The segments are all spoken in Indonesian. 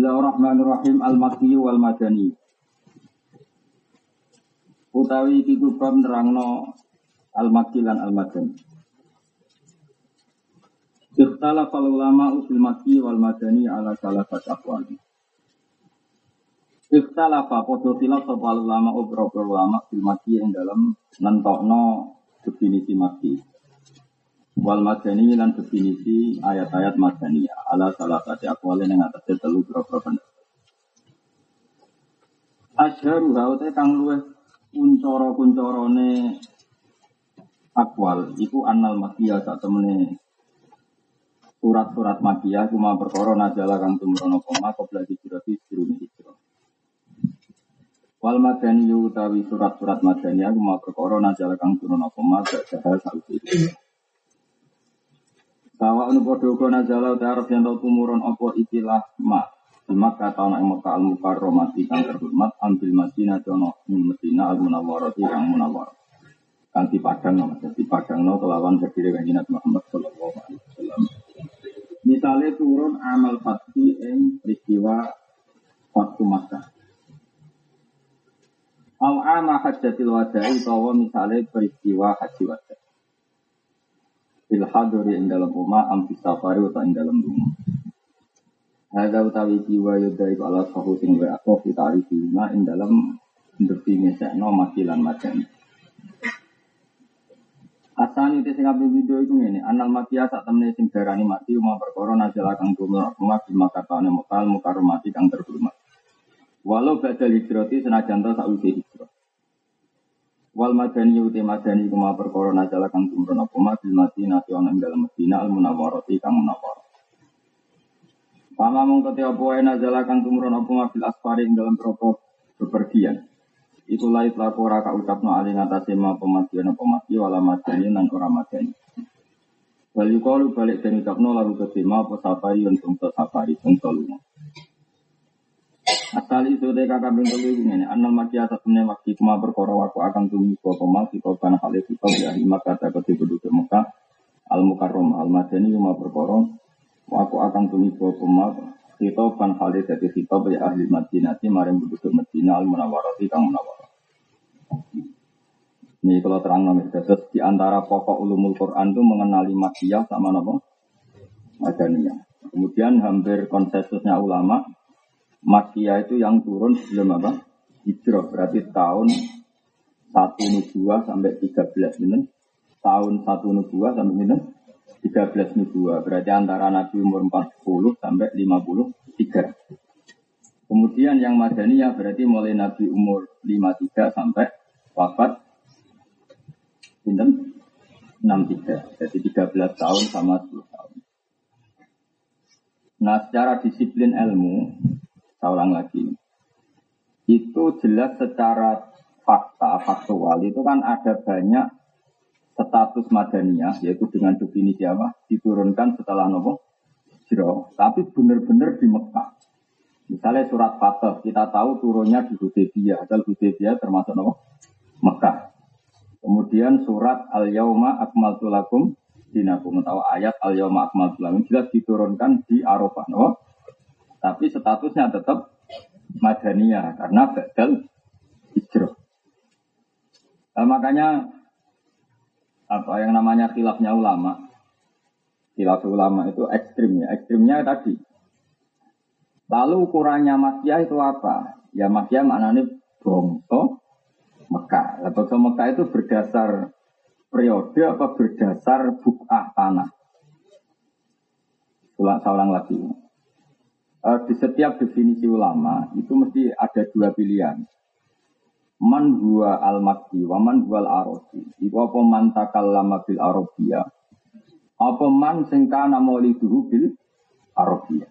Bismillahirrahmanirrahim Al-Makki wal Madani. Utawi iki bab nerangno Al-Makki lan Al-Madani. Ikhtala fal ulama usul Makki wal Madani ala salafat aqwal. Ikhtala fa padha khilaf sapa ulama beberapa ulama fil Makki yang dalam nentokno definisi Makki wal madani lan definisi ayat-ayat madaniyah ala salah satu akwale yang atas telu berapa pendapat. Asyharu haute kang luweh kuncoro-kuncorone akwal iku annal makiyah sak temene surat-surat makiyah cuma perkara najala kang tumrono koma qabla hijrati durunge hijrah. Wal madani utawi surat-surat madaniyah cuma perkara najala kang tumrono koma gak jahal sausi. Bahwa anu padha uga nazala ta arep yen tumurun apa ikilah ma. Mak kata ana Mekah al mukarramati kang terhormat ambil Madinah dono ing Madinah al munawwarati kang munawwar. Kang dipadang Mas dipadangno kelawan sedire kanjeng Nabi Muhammad sallallahu alaihi wasallam. Misalnya turun amal fatih ing peristiwa waktu Makkah. Al ama hajjatil wada'i utawa misalnya peristiwa haji wada' ilhaduri ing dalam am safari atau ing dalam rumah. Hada utawi jiwa yudai ku ala sahu sing wa aku fitari lima ing dalam ndepine sekno makilan macan. Asani te sing ape video iku ngene, anal makia sak temene sing darani mati umah perkara nazal kang tumur rumah di makatane mekal mukarramati kang terhormat. Walau badal hijrati senajan ta sakwise hijrah. Wal madani uti madani kuma perkara najala kang tumurun apa ma bil Madinah ana ing dalem Madinah al munawwarati kang munawwar. Pama mung kete apa wae najala kang tumurun apa ma bil asfari ing dalem roko bepergian. Itu lait laku ora ka ucapno ali ngatasé ma pematian apa mati wala madani nan ora madani. Wal yuqalu balik den ucapno lalu kesima apa safari untung safari untung. Asal itu dek kakak bintu itu ini. Anal makia satunya waktu kuma berkoro waku akan tumi kau pemal kita karena hal itu kau ya lima kata kau penduduk Mekah al mukarrom al madani kuma berkoro waku akan tumi kau pemal kita kan hal itu jadi kita ya ahli Madinah si maring penduduk Madinah al munawarati kang munawarah. Ini kalau terang nomor terus di antara pokok ulumul Quran itu mengenali makiyah sama apa? Madaniyah. Kemudian hampir konsensusnya ulama Makia itu yang turun sebelum apa? Hijrah berarti tahun satu nubuah sampai 13 menit. Tahun satu nubuah sampai menit 13 nubuah. Berarti antara Nabi umur 40 sampai 53. Kemudian yang Madaniyah berarti mulai Nabi umur 53 sampai wafat Pinten 63. Jadi 13 tahun sama 10 tahun. Nah secara disiplin ilmu saya ulang lagi. Itu jelas secara fakta, faktual itu kan ada banyak status madaniyah, yaitu dengan definisi apa? Diturunkan setelah nopo Hijrah. Tapi benar-benar di Mekah. Misalnya surat Fatah, kita tahu turunnya di Hudaybiyah. Adal Hudaybiyah termasuk nopo Mekah. Kemudian surat Al-Yauma Akmaltu Lakum Dinakum atau ayat Al-Yauma Akmaltu Lakum jelas diturunkan di Arafah. Nopo tapi statusnya tetap madaniyah karena badal hijrah. Nah, makanya apa yang namanya khilafnya ulama, khilaf ulama itu ekstrim ya. Ekstrimnya tadi. Lalu ukurannya makia itu apa? Ya makia maknanya bongso Mekah. Bongso Mekah itu berdasar periode apa berdasar bukah tanah. Ulang, saya ulang lagi uh, di setiap definisi ulama itu mesti ada dua pilihan. Man huwa al makki wa man huwa al arabi. Iku apa man takallama bil arabiyah. Apa man sing kana mauliduhu bil arabiyah.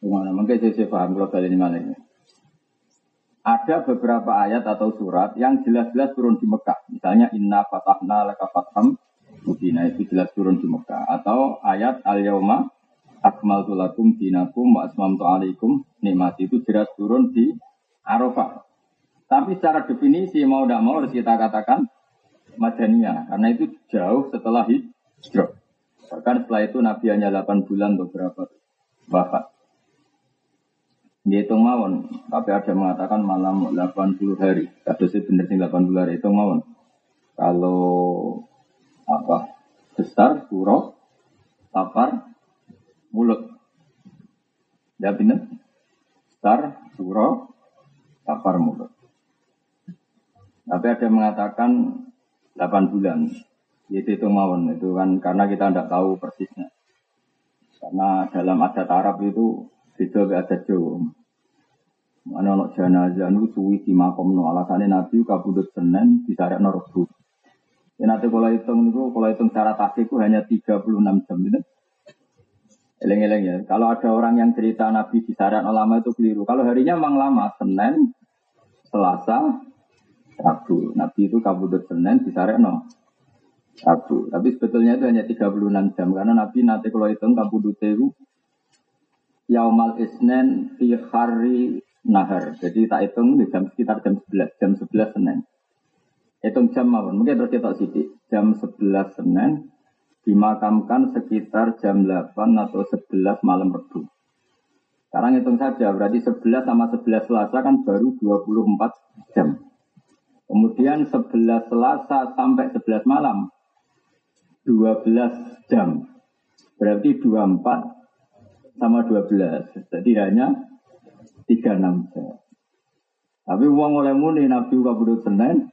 Gimana? Mungkin saya, paham kalau kali ini Ada beberapa ayat atau surat yang jelas-jelas turun di Mekah. Misalnya Inna fatahna laka fatham Mubina itu jelas turun di Mekah. Atau ayat Al-Yawma akmal tulakum dinakum wa asmam alaikum nikmat itu jelas turun di Arafah. Tapi secara definisi mau tidak mau harus kita katakan Madaniyah karena itu jauh setelah hijrah. Bahkan setelah itu Nabi hanya 8 bulan beberapa wafat. Dihitung mawon, tapi ada mengatakan malam 80 hari. Kasusnya bener sih 80 hari, itu mawon. Kalau apa besar, surau, tapar, mulut. Ya bener? Besar, surau, tapar, mulut. Tapi ada yang mengatakan 8 bulan. Itu itu mawon, itu kan karena kita tidak tahu persisnya. Karena dalam adat Arab itu Beda be ada Jawa. Mana ono jenazah nu suwi di makom no alasannya Nabi kabudut Senin disarekno Rebu. Ya nanti kalau hitung itu kalau hitung secara taktik itu hanya 36 jam gitu. Eleng-eleng ya. Kalau ada orang yang cerita Nabi di disarekno lama itu keliru. Kalau harinya memang lama, Senin, Selasa, Rabu. Nabi itu kabudut Senin disarekno Rabu. Tapi sebetulnya itu hanya 36 jam karena Nabi nanti kalau hitung kabudut itu yaumal isnen fi hari nahar. Jadi tak hitung di jam sekitar jam 11, jam 11 Senin. Hitung jam apa? Mungkin terus kita sidik. Jam 11 Senin dimakamkan sekitar jam 8 atau 11 malam Rebu. Sekarang hitung saja, berarti 11 sama 11 Selasa kan baru 24 jam. Kemudian 11 Selasa sampai 11 malam 12 jam. Berarti 24 sama 12. Jadi hanya 36 jam. Tapi uang oleh muni Nabi kabudut Senin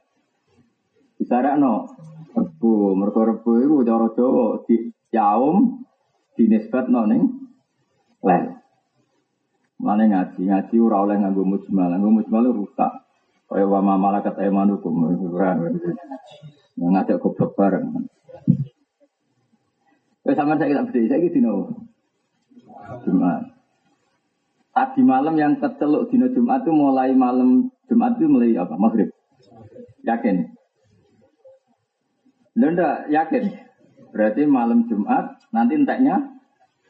bisa no rebu mereka rebu itu cara Jawa di yaum di nisbat noning lel. Mana ngaji ngaji ora oleh nganggo mujmal, nganggo mujmal rusak. Kaya wa malakat aymanukum ora. Ngajak goblok bareng. Wes sampean saya tak bedhe, saiki dino Jumat. Tadi malam yang keceluk dino Jumat itu mulai malam Jumat itu mulai apa? Maghrib. Yakin? Lo enggak yakin? Berarti malam Jumat nanti enteknya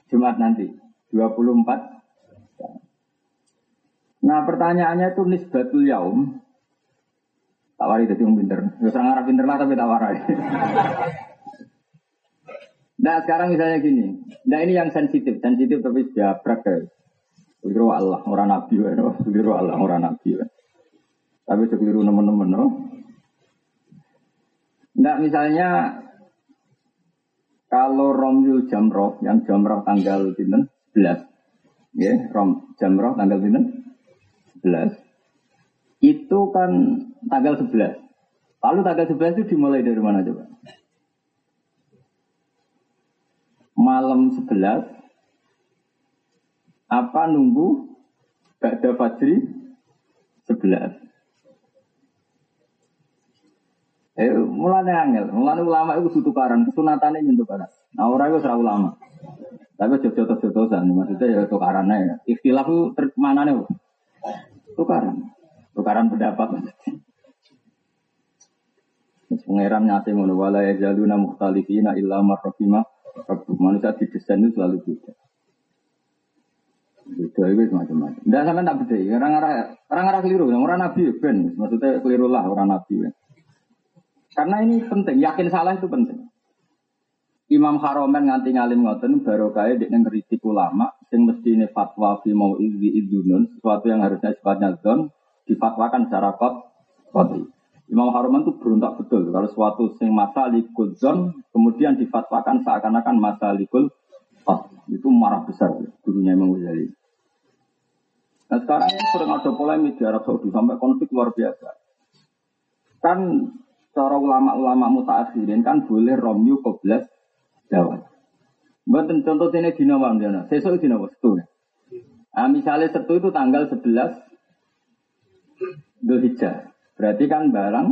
Jumat nanti 24 Nah pertanyaannya itu nisbatul yaum Tawari jadi orang pinter Ya serang pinter lah tapi tawari Nah sekarang misalnya gini, nah ini yang sensitif, sensitif tapi sudah praktek. Keliru Allah, orang Nabi, keliru Allah, orang Nabi. Tapi keliru teman-teman, no? Nah misalnya kalau Romyul Jamroh, yang Jamroh tanggal 11, ya, Rom Jamroh tanggal 11, itu kan tanggal 11. Lalu tanggal 11 itu dimulai dari mana coba? malam 11 apa nunggu? Ba'da Fajri? 11 Eh, mulane angel, mulane ulama itu butuh karan, kesunatannya nyentuh karan. Nah orang itu serah ulama, tapi jodoh jodohan, maksudnya ya tukaran ya. Istilah itu mana nih? Tukaran, tukaran pendapat. Pengeram nyate ngono wala ya jaluna mukhtalifina illa marrafimah Manusia didesain itu selalu beda. Beda itu macam-macam. Tidak sampai tak beda. Orang-orang orang keliru. Orang nabi ben. Maksudnya keliru lah orang nabi. Karena ini penting. Yakin salah itu penting. Imam Haromen nganti ngalim ngoten baru kaya di ngeritik ulama yang mesti ini fatwa fi mau izi idunun sesuatu yang harusnya sifatnya zon difatwakan secara kot koti. Imam Haruman itu berontak betul kalau suatu sing masa likul zon kemudian difatwakan seakan-akan masa likul fat itu marah besar gurunya Imam Ghazali. Nah sekarang ini sering ada polemik di Arab Saudi sampai konflik luar biasa. Kan cara ulama-ulama mutaakhirin kan boleh romyu koblas jawab. Bukan contoh ini dina wam dina. Sesuk dina waktu. Nah, misalnya setu itu tanggal 11 Dzulhijjah. Berarti kan barang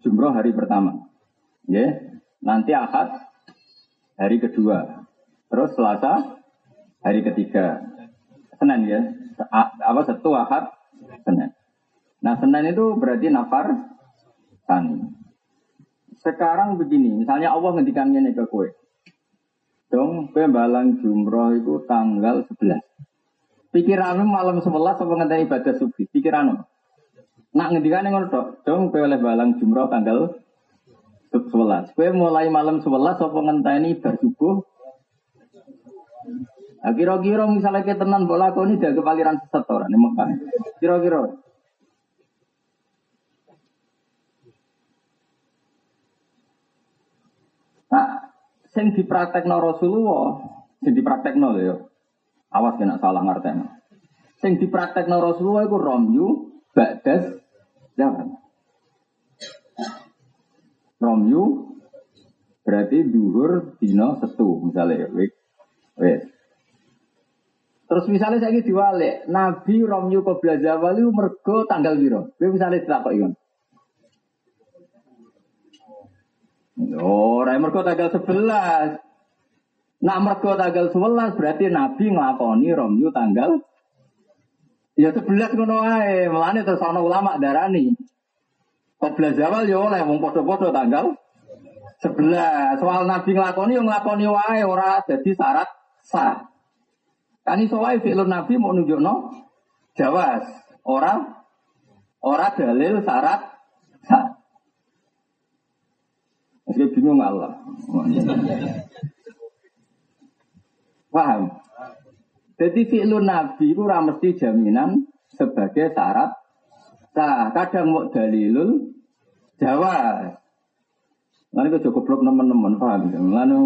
jumroh hari pertama. Ya, nanti akad hari kedua. Terus selasa hari ketiga. Senin ya. Apa satu akad Senin. Nah Senin itu berarti nafar tani. Sekarang begini, misalnya Allah ngendikan ini ke kue. Dong, kue balang jumroh itu tanggal 11. Pikiranmu malam 11 apa ngenteni ibadah subuh? Pikiranmu? Nak ngendikan ngono tok, dong kowe oleh balang jumroh tanggal 11. Kowe mulai malam 11 apa ngenteni bar subuh? Nah, kira-kira misalnya kita tenan bola kau ini dari kepaliran sesat orang ini Mekah. Kira-kira. Nah, sing dipraktekno Rasulullah, sing dipraktekno ya. Awas kena salah ngerteni. Sing dipraktekno Rasulullah iku romyu ba'das zaman. Romyu berarti duhur dino setu misalnya wik wik Terus misalnya saya diwalik, Nabi Romyu Qobla Zawali mergo tanggal biro. Gue misalnya kok ikan. Rai mergo tanggal 11. Nak mergo tanggal 11 berarti Nabi ngelakoni Romyu tanggal Ya 11 ngono ae. Mulane terus ana ulama darani. Qobla Zawal ya oleh wong padha-padha tanggal 11. Soal Nabi ngelakoni yang ngelakoni wae ora jadi syarat sah. Kan iso wae fi'lun Nabi mau nunjukno jawas. Orang ora dalil syarat sah. Saya bingung Allah. Paham? Jadi fi'lun Nabi itu mesti jaminan sebagai syarat sah. Kadang mau dalilul jawas. Lalu itu cukup blok teman-teman paham? Lalu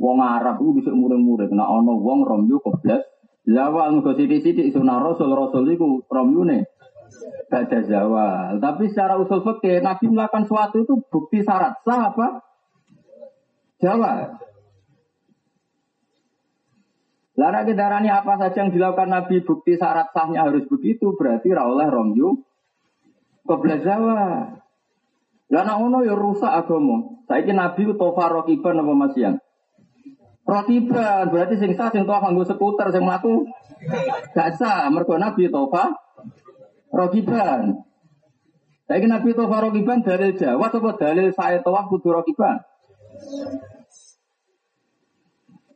Wong Arab itu bisa murid-murid. Nah, ono wong romyu koblas. Zawal nggak sidik-sidik sunah Rasul Rasul itu romyu nih. Baca zawal. Tapi secara usul fikih Nabi melakukan suatu itu bukti syarat sah apa? Jawab. Lara kedarani apa saja yang dilakukan Nabi bukti syarat sahnya harus begitu berarti rawleh romyu koblas zawal. Lah nak ngono ya rusak agama. Saiki Nabi ku tofa rokiban apa masian? Rokiban berarti sing sah sing tofa nganggo skuter sing mlaku gak sah mergo Nabi tofa rokiban. Saiki Nabi tofa rokiban dalil Jawa apa dalil saya tofa kudu rokiban?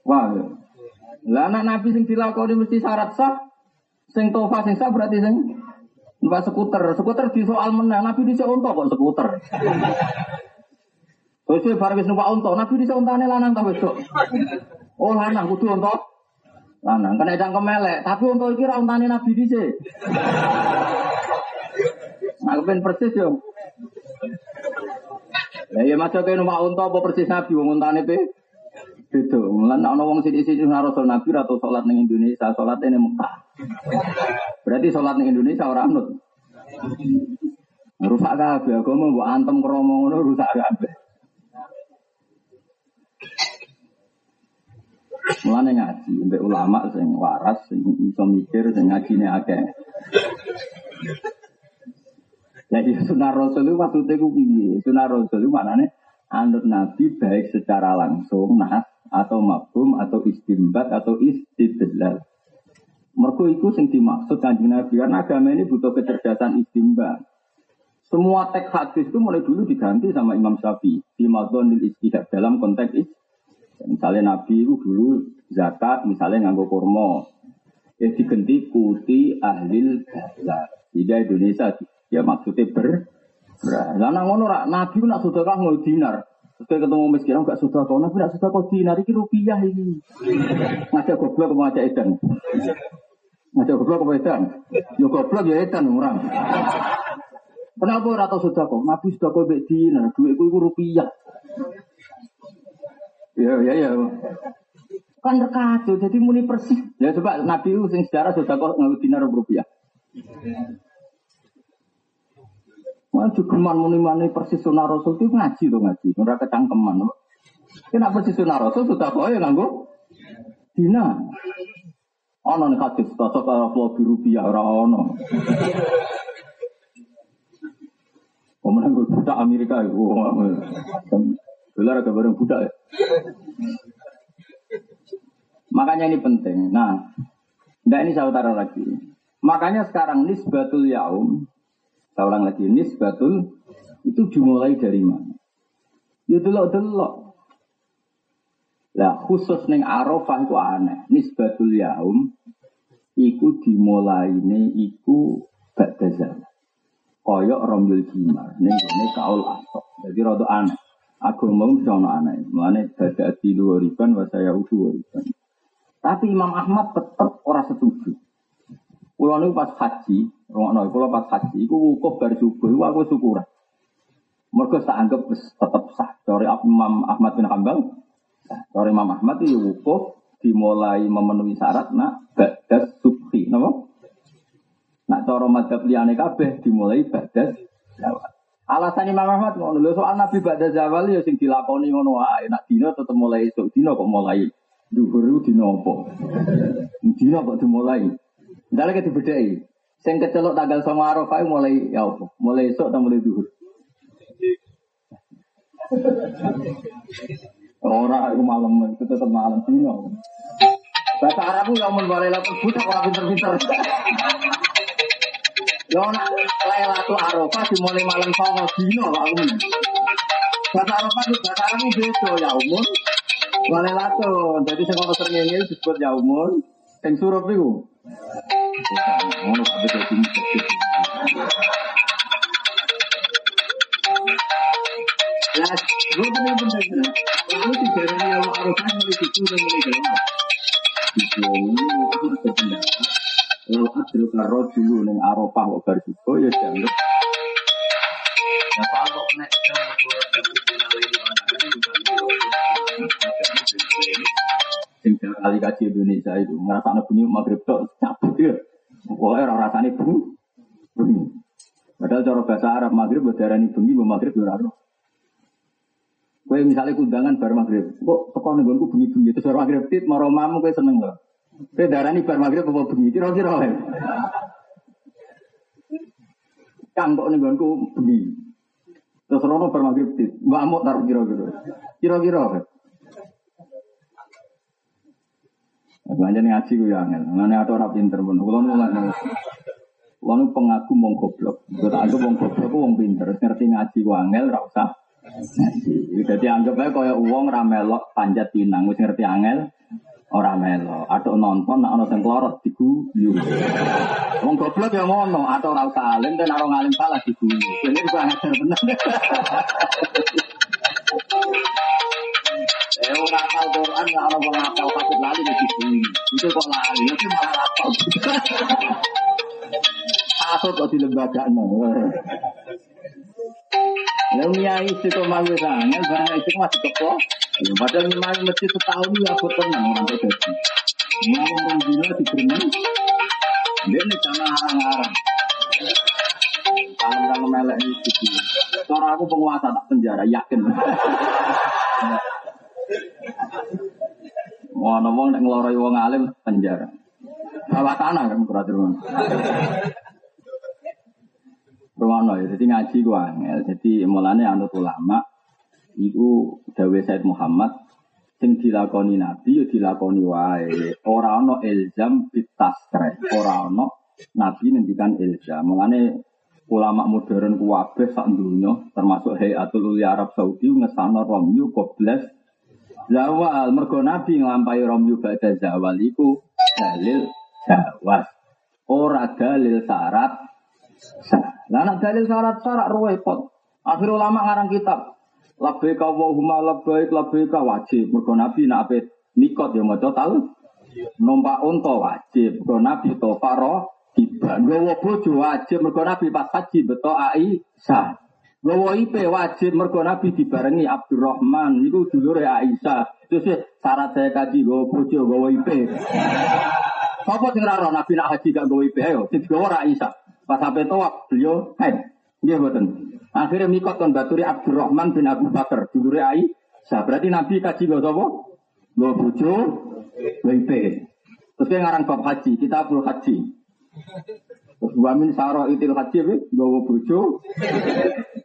Wah. Lah anak Nabi sing dilakoni mesti syarat sah. Sing tofa sing sah berarti sing Numpak skuter, skuter di soal menang, Nabi di unta kok skuter. Terus barang wis numpak unta, Nabi di untane lanang ta wedok. Oh lanang kudu unta. Lanang kena edang kemelek, tapi unta iki ra untane Nabi dhisik. Aku pengen persis yo. Lah iya maca kene numpak unta apa persis Nabi wong untane pe? Beda. Lan ana wong sithik-sithik Rasul Nabi atau salat ning Indonesia, salat ning Mekah. Berarti salat ning Indonesia ora anut. Rusak kabeh agama mbok antem kromo ngono rusak kabeh. Mulane ngaji mbek ulama sing waras sing iso mikir sing ngajine akeh. Jadi sunnah Rasul itu maksudnya ku piye? Sunnah Rasul itu maknanya anut Nabi baik secara langsung, nah atau mabum atau istimbat atau istidlal. Mergo itu sing dimaksud kanjeng Nabi karena agama ini butuh kecerdasan istimbat. Semua teks hadis itu mulai dulu diganti sama Imam Syafi'i di Madonil Istihad dalam konteks itu. Misalnya Nabi itu dulu zakat, misalnya nganggo kurma. Ya diganti kuti ahlil bazar. Jika Indonesia ya maksudnya ber. Lah ngono Nabi nak sedekah nggo dinar. Terus ketemu miskin, enggak kau, nabi enggak sudah kau dinar, ini rupiah ini. Ngajak goblok, mau ngajak edan. Ngajak goblok, apa edan? Ya goblok, ya edan, orang. Kenapa rata sudah kau? Nabi sudah kau bek dinar, duitku itu rupiah. Ya, ya, ya. Kan rekado, jadi muni persis. Ya coba Nabi itu sing sejarah sudah kau nggak dinar rupiah. Wah, cukuman muni mani persis sunnah rasul itu ngaji tuh ngaji, ora kecangkeman. Kenapa persis sunnah rasul sudah kau ya nganggo dina. Ono nih hadis tasok kalau flow biru rupiah ora ono. Pemenang budak Amerika itu, dolar agak bareng budak ya. Makanya ini penting. Nah, nah ini saya utara lagi. Makanya sekarang nisbatul yaum saya ulang lagi, nisbatul itu dimulai dari mana? Ya delok-delok. Lah khusus neng Arafah itu aneh. Nisbatul yaum iku ini iku ba'da zaman. Koyok romyul jimar. Ning ini kaul asok. Jadi rada aneh. Mau bisa ana aneh. Mulane dadi dua riban wa saya udu riban. Tapi Imam Ahmad tetap orang setuju. Kulo niku pas haji, ngono kulo pas haji iku wukuf bar subuh aku syukuran. Mergo tak anggap wis tetep sah. Dari Imam Ahmad bin Hambal, dari Imam Ahmad itu wukuf dimulai memenuhi syarat nak badas subhi, napa? Nak cara madzhab liyane kabeh dimulai badas zawal. Alasan Imam Ahmad ngono lho soal Nabi badas zawal ya sing dilakoni ngono wae. Nak dina tetep mulai esuk dina kok mulai dhuwur dina apa? Dina kok dimulai. Misalnya kita dibedai, sing kecelok tanggal sama Arafah mulai ya apa? Mulai esok atau mulai duhur? Orang itu malam itu tetap malam dino. Bahasa Arabku yang mulai lalu buta orang pinter-pinter. Yo nak Lailatul Arafah dimulai malam songo dino Pak Umun. Bahasa Arafah itu bahasa Arabku beda ya umur. Lailatul. Jadi kalau sering ini disebut ya umur. Yang suruh itu. Ngono kabeh dadi Lah, gue bener bener. Lalu tidak ada yang Arafah mulai situ dan mulai jalan. Itu aku ada pendapat. Lalu adil karo dulu neng Arafah kok bar situ ya dianggap. Ya kalau nek sama dua tapi final ini Sing kali kaji Indonesia itu ngerasa anak bunyi maghrib tok cabut ya. Pokoknya orang rasanya bunyi. Bunyi. Padahal cara bahasa Arab maghrib buat darah ini bunyi, buat maghrib ora roh. Kue misalnya kundangan bar maghrib, kok teko nenggonku bunyi bunyi terus bar maghrib tit mau mamu kue seneng loh. Kue darah ini bar maghrib apa bunyi kira-kira ya. Kang kok nenggonku bunyi. Terus rono bar maghrib tit, mbak taruh kira-kira. Kira-kira ya. Belanja ngaji gue ya angel, mana ada orang pinter pun. Kalau nulak Kulo pengagum wong goblok. Gue tak anggap wong goblok wong pinter. Ngerti ngaji gue angel, ra usah ngaji. Jadi anggap aja kaya uang ramelok panjat pinang. Wis ngerti angel, ora melo. Atau nonton nak ono sing klorot diguyu. Wong goblok ya ngono, atau ora usah alim dan ora ngalim salah diguyu. Ini gue ngajar bener. Eh ora hafal Quran ora ono wong hafal takut lali nek diguyu. Itu kok lali, itu malah hafal. Asal kok di lembaga no. Lalu nyai itu kok malu sangat, barang itu masih teko. Padahal nyai mesti setahun ya aku tenang orang itu jadi. Mau orang gila di berenang, dia nih sama arang-arang. Kalau melek ini gitu. Cara aku penguasa tak penjara, yakin. Wah, ngomong nek ngeloroi wong alim penjara. Bawa tanah kan berarti rumah. Rumah ya, jadi ngaji gua angel. Jadi mulanya anut ulama, itu Dawe Said Muhammad, sing dilakoni Nabi, ya dilakoni wae. Orang no ilzam bitasre, orang no Nabi ngendikan ilzam. Mulanya ulama modern kuwabe sak dunya termasuk Hayatul Ulia Arab Saudi ngesano Romyu kobles zawal mergo Nabi nglampahi Romyu badha zawal iku dalil jawaz ora dalil syarat. Lah nek dalil syarat syarat repot akhir ulama ngarang kitab labbaik Allahumma labbaik labbaik wajib. Mergo Nabi nek ape nikot ya maca tau numpak unta wajib. Mergo Nabi to faro tiba. Gowo bojo wajib. Mergo Nabi pas haji beto Aisyah gowo IP wajib. Mergo Nabi dibarengi Abdurrahman. Niku dulure Aisyah terus syarat saya kaji gowo bojo gowo IP Apa sing ora Nabi nak haji gak gowo IP ayo sing gowo Aisyah pas sampai tawaf beliau haid nggih mboten akhirnya mikot kon baturi Abdurrahman bin Abu Bakar dulure Aisyah berarti Nabi kaji sapa gowo bojo gowo IP Terus dia ngarang bab haji, kita perlu haji. Terus wa min saro itil haji we gawa bojo.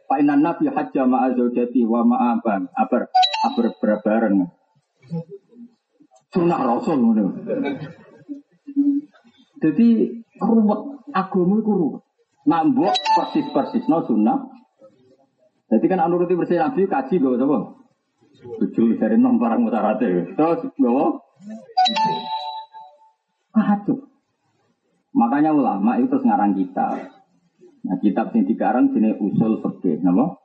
Painan nabi hajja ma'a zaujati wa ma'a ban. Aber aber berbareng. Sunah Rasul. Jadi ruwet agama iku ruwet. Nambok persis-persis no sunnah. Jadi kan anuruti bersih nabi kaji gawa sapa? Bojo dari nom barang mutarate. Terus gawa Kacau. Makanya ulama itu terus ngarang kitab. Nah kitab yang dikarang jenis usul fikih, nama?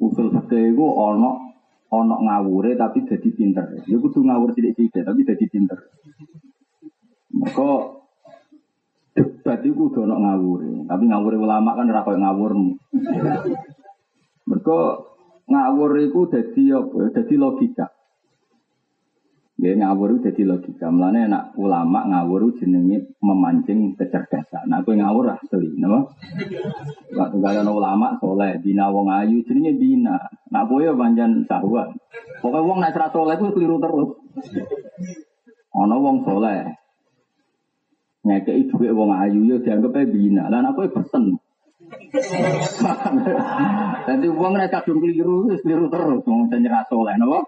Usul fikih itu ono onok ngawure tapi jadi pinter. Ya kudu ngawur sithik-sithik tapi jadi pinter. Maka debat itu kudu onok ngawure, tapi ngawure ulama kan ora koyo ngawurmu. Mergo ngawur itu jadi apa? Jadi logika. Ya ngawur itu jadi logika. Mulane anak ulama ngawur itu jenenge memancing kecerdasan. Nah, aku ngawur asli, napa? Waktu kalian ulama soleh, bina wong ayu jenenge bina. Nah, kowe panjan sahwan. Pokoknya wong nek soleh ku keliru terus. Ana wong soleh. Ngekei dhuwit wong ayu ya dianggap bina. Lah aku pesen. Nanti uang nek kadung keliru, keliru terus wong nyerah soleh napa?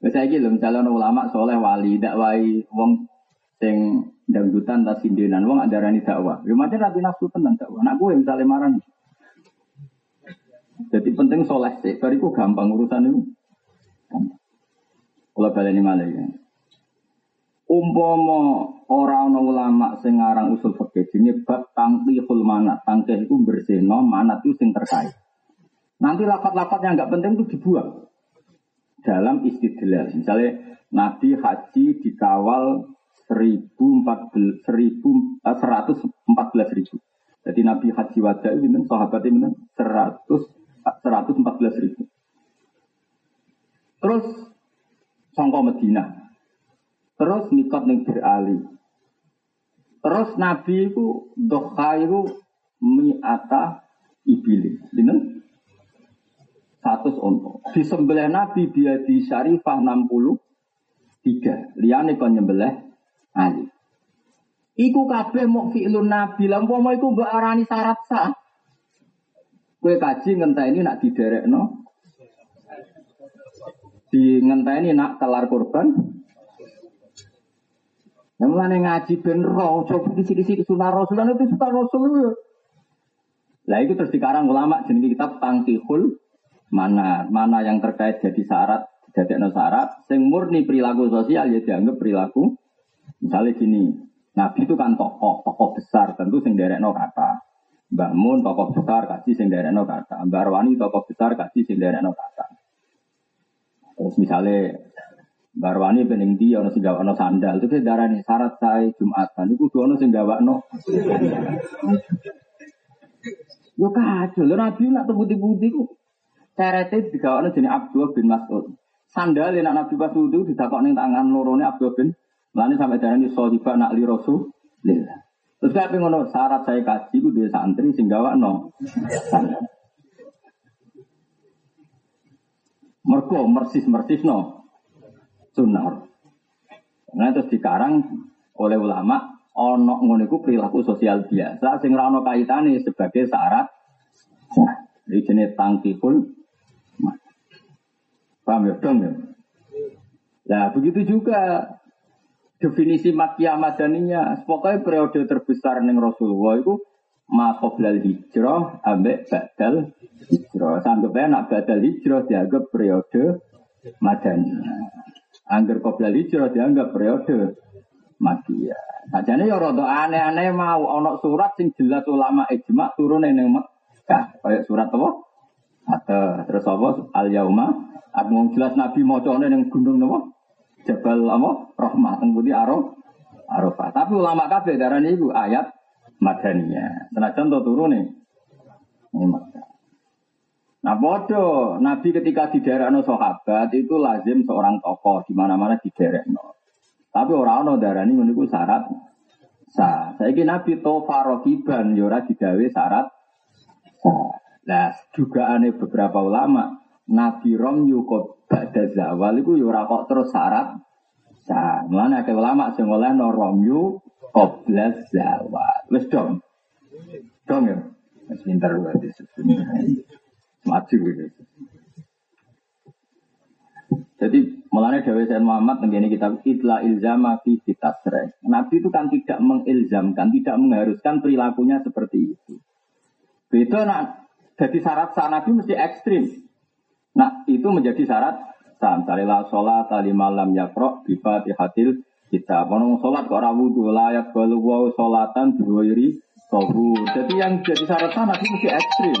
Wis saiki lho misalnya ulama soleh wali dakwai wong sing dangdutan tas sindenan wong adarani dakwah. Ya rapi nafsu tenan dakwah. Nak kowe misalnya marah. Jadi penting soleh sih, bariku gampang urusan itu. Kalau baleni malah ya. Umpama ora ana ulama sing usul fikih jenenge bab tangkihul manat. Tangkih itu bersihno, manat itu sing terkait. Nanti lapat-lapat yang nggak penting itu dibuang dalam istidlal. Misalnya Nabi haji dikawal 1014 114 ribu. Jadi Nabi haji wajah itu sahabat itu 100 114 ribu. Terus songko Medina. Terus mikot ning berali. Terus Nabi itu doha itu mi'ata ibili. Dinten satu onto. Di sebelah Nabi dia di Syarifah 63. Liane kon nyembelih Ali. Iku kabeh mau fi'lun Nabi. Lampu mau iku mbok arani syarat sah. Kue kaji ngenteni nak no. Di ngenteni nak kelar korban yang mana ngaji ben roh, coba di sini sunnah rasul, itu sunnah rasul itu. Lah itu terus dikarang ulama jenis kitab tangkihul mana mana yang terkait jadi syarat jadi no syarat, sing murni perilaku sosial ya dianggap perilaku. Misalnya gini, Nabi itu kan tokoh, tokoh besar, tentu sing no kata. Mbak Mun tokoh besar kasih sing no kata. Mbak Arwani tokoh besar kasih sing no kata. Terus misalnya Barwani pening dia ono sing gawakno sandal itu darani syarat saya Jumatan iku kudu ono sing gawakno. Yo kacau, lho Nabi nak tebuti-buti ku cerete digawakno jenenge Abdul bin Mas'ud. Sandal nak Nabi pas wudu didakok ning tangan lorone Abdul bin Lani sampai darani sohiba nak li rasul. Terus kayak ngono syarat saya kaji ku dia santri sing gawakno. Mergo mersis-mersis no sunnah. Nah terus dikarang oleh ulama ono ngono perilaku sosial biasa sing ora ono kaitane sebagai syarat. Nah, iki jenenge tangkiful. Paham ya, dong ya? Nah, begitu juga definisi makia madaniyah. Pokoknya periode terbesar neng Rasulullah itu makoblal hijrah ambek badal hijrah. Sampai nak badal hijrah dianggap periode madaniyah. Angger qoblal hijrah dianggap periode makia. Sajane ya rada aneh-aneh mau ana surat sing jelas ulama ijma turun ning Mekah. Kayak surat apa? Atau terus apa? Al yauma Aku jelas Nabi macane ning gunung napa? Jabal apa? Rahmah teng pundi Araf. Arafah. Tapi ulama kabeh darane iku ayat madaniyah. Senajan to turune ning Mekah. Nah bodoh, Nabi ketika di daerah no sahabat itu lazim seorang tokoh di mana-mana di daerah no. Tapi orang no darah ini menurutku syarat sah. Saya kira Nabi tofa rokiban yora digawe syarat sah. Nah juga aneh beberapa ulama Nabi rom yukot bada zawal itu yora ya kok terus syarat sah. Mana ke ulama sing oleh no rom yukot zawal. Wes dong, dong ya. Sebentar berarti maju gitu. Jadi mulanya Dewi Sayyid Muhammad mengenai kitab Itla Ilzama fi Kitasre. Nabi itu kan tidak mengilzamkan, tidak mengharuskan perilakunya seperti itu. Beda nak jadi syarat sah Nabi mesti ekstrim. Nah itu menjadi syarat sah. Misalnya la sholat tali malam yakro hatil kita. Kalau sholat kok rawu layak balu wow sholatan dua Jadi yang jadi syarat sah Nabi mesti ekstrim.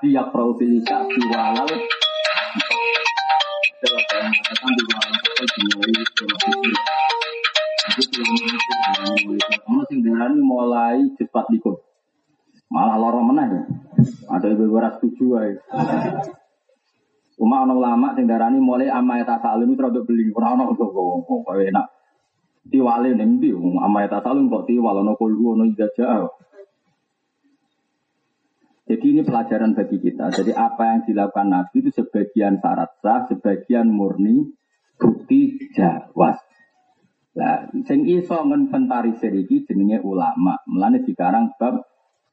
Nabi dimulai profil sing darani mulai cepat likur. Malah loro meneh ya. Ada ora setuju. Cuma ono lama sing darani mulai amai tasalum itu rada beli ora ono kok kok enak. Tiwale ning ndi amai tasalum kok tiwal ono kulhu ono ijazah. Jadi ini pelajaran bagi kita. Jadi apa yang dilakukan Nabi itu sebagian syarat sah, sebagian murni, bukti jawas. Lah, sing iso menventarisir iki jenenge ulama. Mulane dikarang bab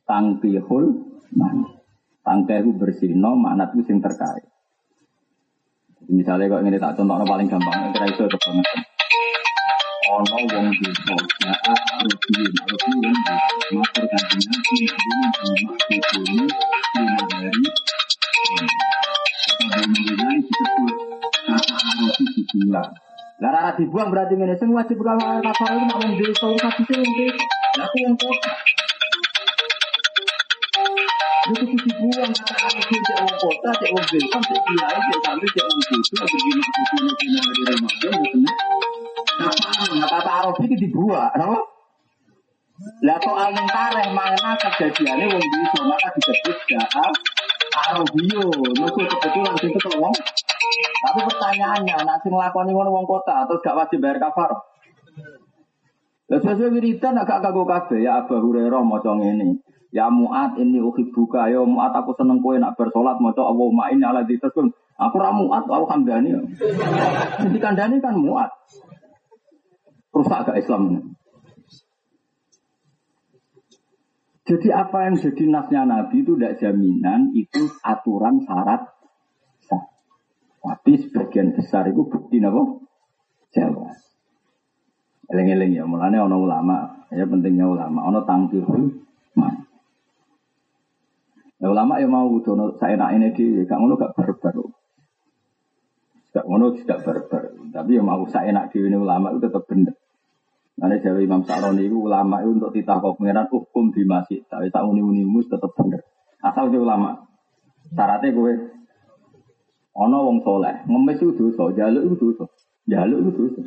tangkihul man. Tangkehu bersino makna itu sing terkait. Misalnya kok ini tak contohnya paling gampang, kira itu kebangetan. Ono wong desa, ya arobi wong desa, matur kanjeng Nabi, nabi nabi ini lima hari. Nabi disebut kata arobi dibilang. Lah rara dibuang berarti ngene wajib kalau kafar itu mak wong desa wong kadise wong aku wong kota. Itu dibuang kata cek wong kota, cek wong desa, cek kiai, cek santri, cek wong di di hari Ramadan gitu. Kata Arab itu dibuang, kenapa? Lah kok angin tareh mana kejadiannya wong desa maka disebut jahat Arabio, musuh kebetulan itu wong tapi pertanyaannya, nak sing lakoni ngono wong kota terus gak wajib bayar kafar. Lah sesuai wiridan agak kagok kabeh ya Abu Hurairah maca ngene. Ya Muat ini buka ya Muat aku seneng kowe nak bersolat maca Allahumma inni ala dzikrin. Aku ra Muat, aku kandani. Jadi kandani kan Muat. Rusak agak Islam. Jadi apa yang jadi nasnya Nabi itu tidak jaminan, itu aturan syarat tapi sebagian besar itu bukti napa? Jawa. Eleng-eleng ya, mulane ono ulama, ya pentingnya ulama, ono tangkir man. Ya, ulama ya mau dono saya nak ini di, gak ngono gak berber. Gak ngono tidak berber. Tapi ya mau saya nak di ini ulama itu tetap bener. Nanti dari Imam Sa'roni itu ulama itu untuk ditahkok pengiran hukum di masjid. Tapi tak uni-unimu tetap bener. Asal dia ulama. Syaratnya gue Ono wong soleh, ngemis itu dosa, jaluk itu dosa, jaluk itu dosa.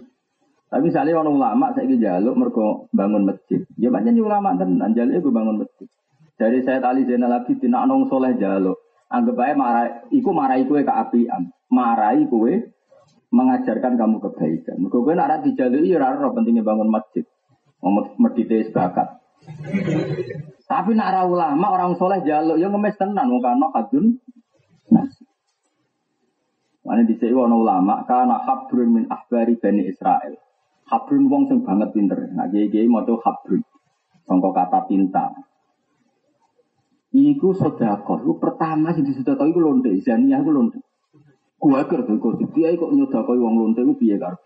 Tapi misalnya orang ulama saya jaluk mereka bangun masjid, ya banyak ulama tenan jaluk itu bangun masjid. Dari saya tali Zainal Abidin, nak nong soleh jaluk, anggap aja marah, iku marahi kue keapian, marahi kue mengajarkan kamu kebaikan. Mereka kue nak dijaluk ya raro pentingnya bangun masjid, medite sebakat. Tapi nak ulama orang soleh jaluk, ya ngemis tenan, mau kano hadun, nah. Mana di sini wono ulama karena habrun min ahbari bani Israel. Habrun wong sing banget pinter. Nah kiai kiai mau habrun. Songko kata pinta. Iku sodako. Iku pertama sih di sodako iku lonte. Zania iku lonte. Ker tuh kok dia kok nyodako wong lonte iku piye karep.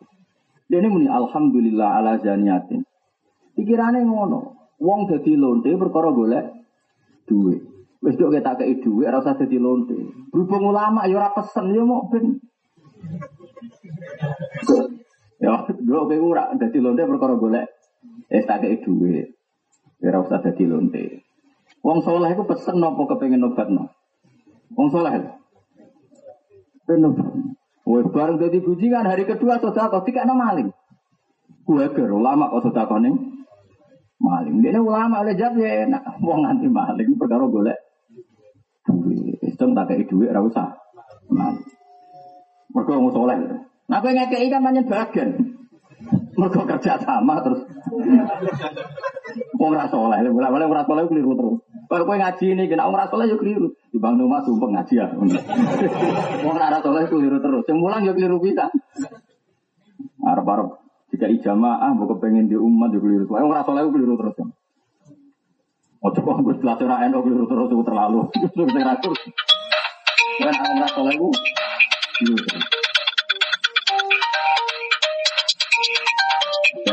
Dene muni alhamdulillah ala zaniatin. Pikirane ngono. Wong dadi lonte perkara golek duit. Wis dok kita kei duit, rasa jadi lonte. Berhubung ulama, ya ora pesen, ya mau ben. Ya, dok kei ora jadi lonte perkara golek. Wis tak kei duit. Ya ora usah jadi lonte. Wong soleh pesen nopo kepengen obat no. Wong soleh. Obat. Woi bareng jadi kan hari kedua kau tiga maling. Gue ger ulama kau saudara nih maling. Dia ulama oleh jawab ya enak. Wong nganti maling perkara golek Istem tak kayak duit usah. Nah. Mergo wong soleh. Nah kowe ngekeki kan manyen bagian. Mergo kerja sama terus. Wong ora soleh, mulai-mulai ora soleh keliru terus. Kalau kowe ngaji ini kena wong ora soleh yo keliru. Di bang rumah sumpah ngaji ya. Wong ora soleh keliru terus. Sing mulang yo keliru bisa. Arep-arep jika ijamaah mbok kepengin di umat yo keliru. Wong ora soleh keliru terus. Oh coba gue setelah curah NU gue terus terus terlalu. Terus teratur. Kan ada nggak kalau gue.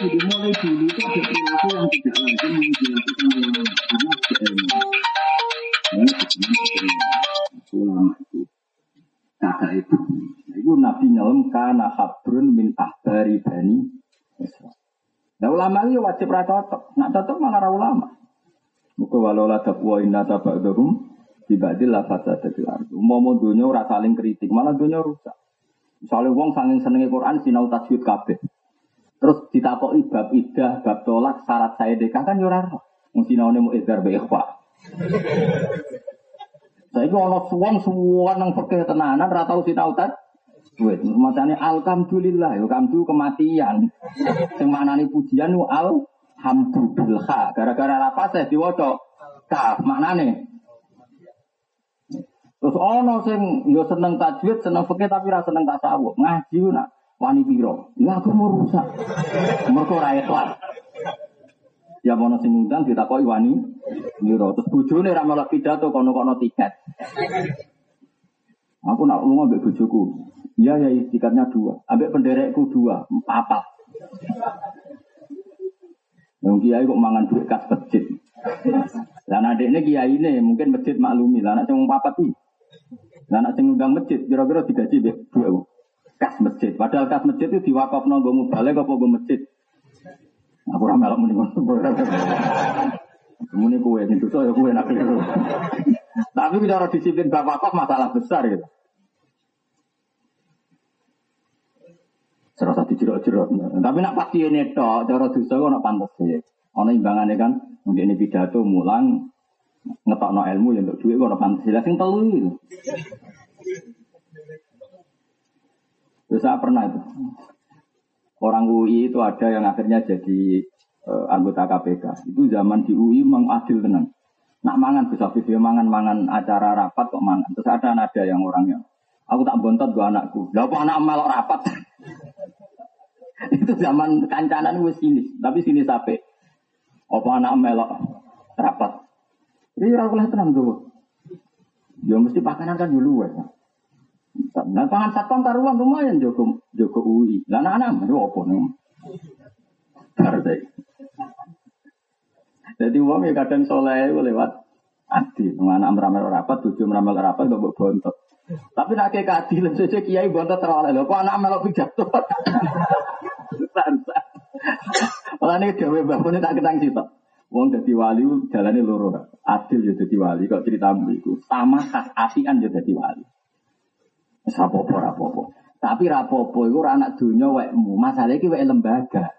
jadi mulai dulu itu ada perilaku yang tidak lazim yang dilakukan oleh karena sebenarnya ya sebenarnya ulama itu kata itu itu Nabi nyelam karena habrun min ahbari bani Israel. Nah ulama itu wajib rata cocok, nak cocok malah ulama. Muka walau la taqwa inna tabadhum dibadil la fasadatil ardu. Umpama dunya ora saling kritik, malah dunya rusak. Misalnya wong saking senenge Quran sinau tajwid kabeh. Terus ditakoki bab idah, bab tolak, syarat saya dekah kan yo ora ro. Wong sinaune mu idzar be ikhfa. Saiki ana suwon nang fikih tenanan ora tau sinau tajwid. Macane alhamdulillah, yo kematian. Sing maknane pujian nu alhamdu bil kha. Gara-gara apa saya diwaca kaf maknane. Terus ono sing yo seneng tajwid, seneng fikih tapi ra seneng tasawuf. Ngaji ku nak wani piro? Ya aku mau rusak. Mergo ora ikhlas. Ya ono sing ngundang ditakoki wani piro. Terus bojone ra melok pidato kono-kono tiket. Aku nak lunga ambek bojoku. Iya ya tiketnya dua. Ambek penderekku dua, empat. Yang kiai kok mangan duit kas masjid. Dan adiknya kiai ini mungkin masjid maklumi. Lah anak sing papat iki. Lah anak sing ngundang masjid kira-kira digaji deh dua kas masjid. Padahal kas masjid itu diwakaf nonggo balik apa gue masjid. Aku ora melok muni ngono. Muni kue itu so ya kue nak keliru. Tapi bicara disiplin bapak wakaf masalah besar gitu. Serasa dijerok-jerok. Tapi nak pasti ini tok, cara dosa kok nak pantas ya. Ono imbangannya kan, mungkin ini pidato mulang ngetokno ilmu ya untuk duit kok nak pantas. Lah sing telu itu. Terus saya pernah itu. Orang UI itu ada yang akhirnya jadi eh, anggota KPK. Itu zaman di UI memang adil tenang. Nak mangan bisa video mangan-mangan acara rapat kok mangan. Terus ada ada yang orangnya. Aku tak bontot gua anakku. Lah anak melok rapat. itu zaman kancanan wis sinis, tapi sini sampai apa anak melok rapat. Ini oleh tenang tuh. Ya mesti pakanan kan dulu ya. Nah, pangan satpam karuan lumayan Joko Joko UI. Lah anak-anak itu apa nih? Partai. Jadi uang ya kadang soleh lewat adil. Anak meramal rapat, tujuh meramal rapat, gak bontot. Tapi nak kayak keadilan saja kiai bontot terlalu lho. Kok anak melok pidato? Malah ini dewe bangunnya tak ketang sitok. Wong jadi wali jalannya loro. Adil ya wali. Kok cerita itu sama khas asian ya wali. Rapopo rapopo. Tapi rapopo itu anak dunia wekmu. Masalah ini wek lembaga.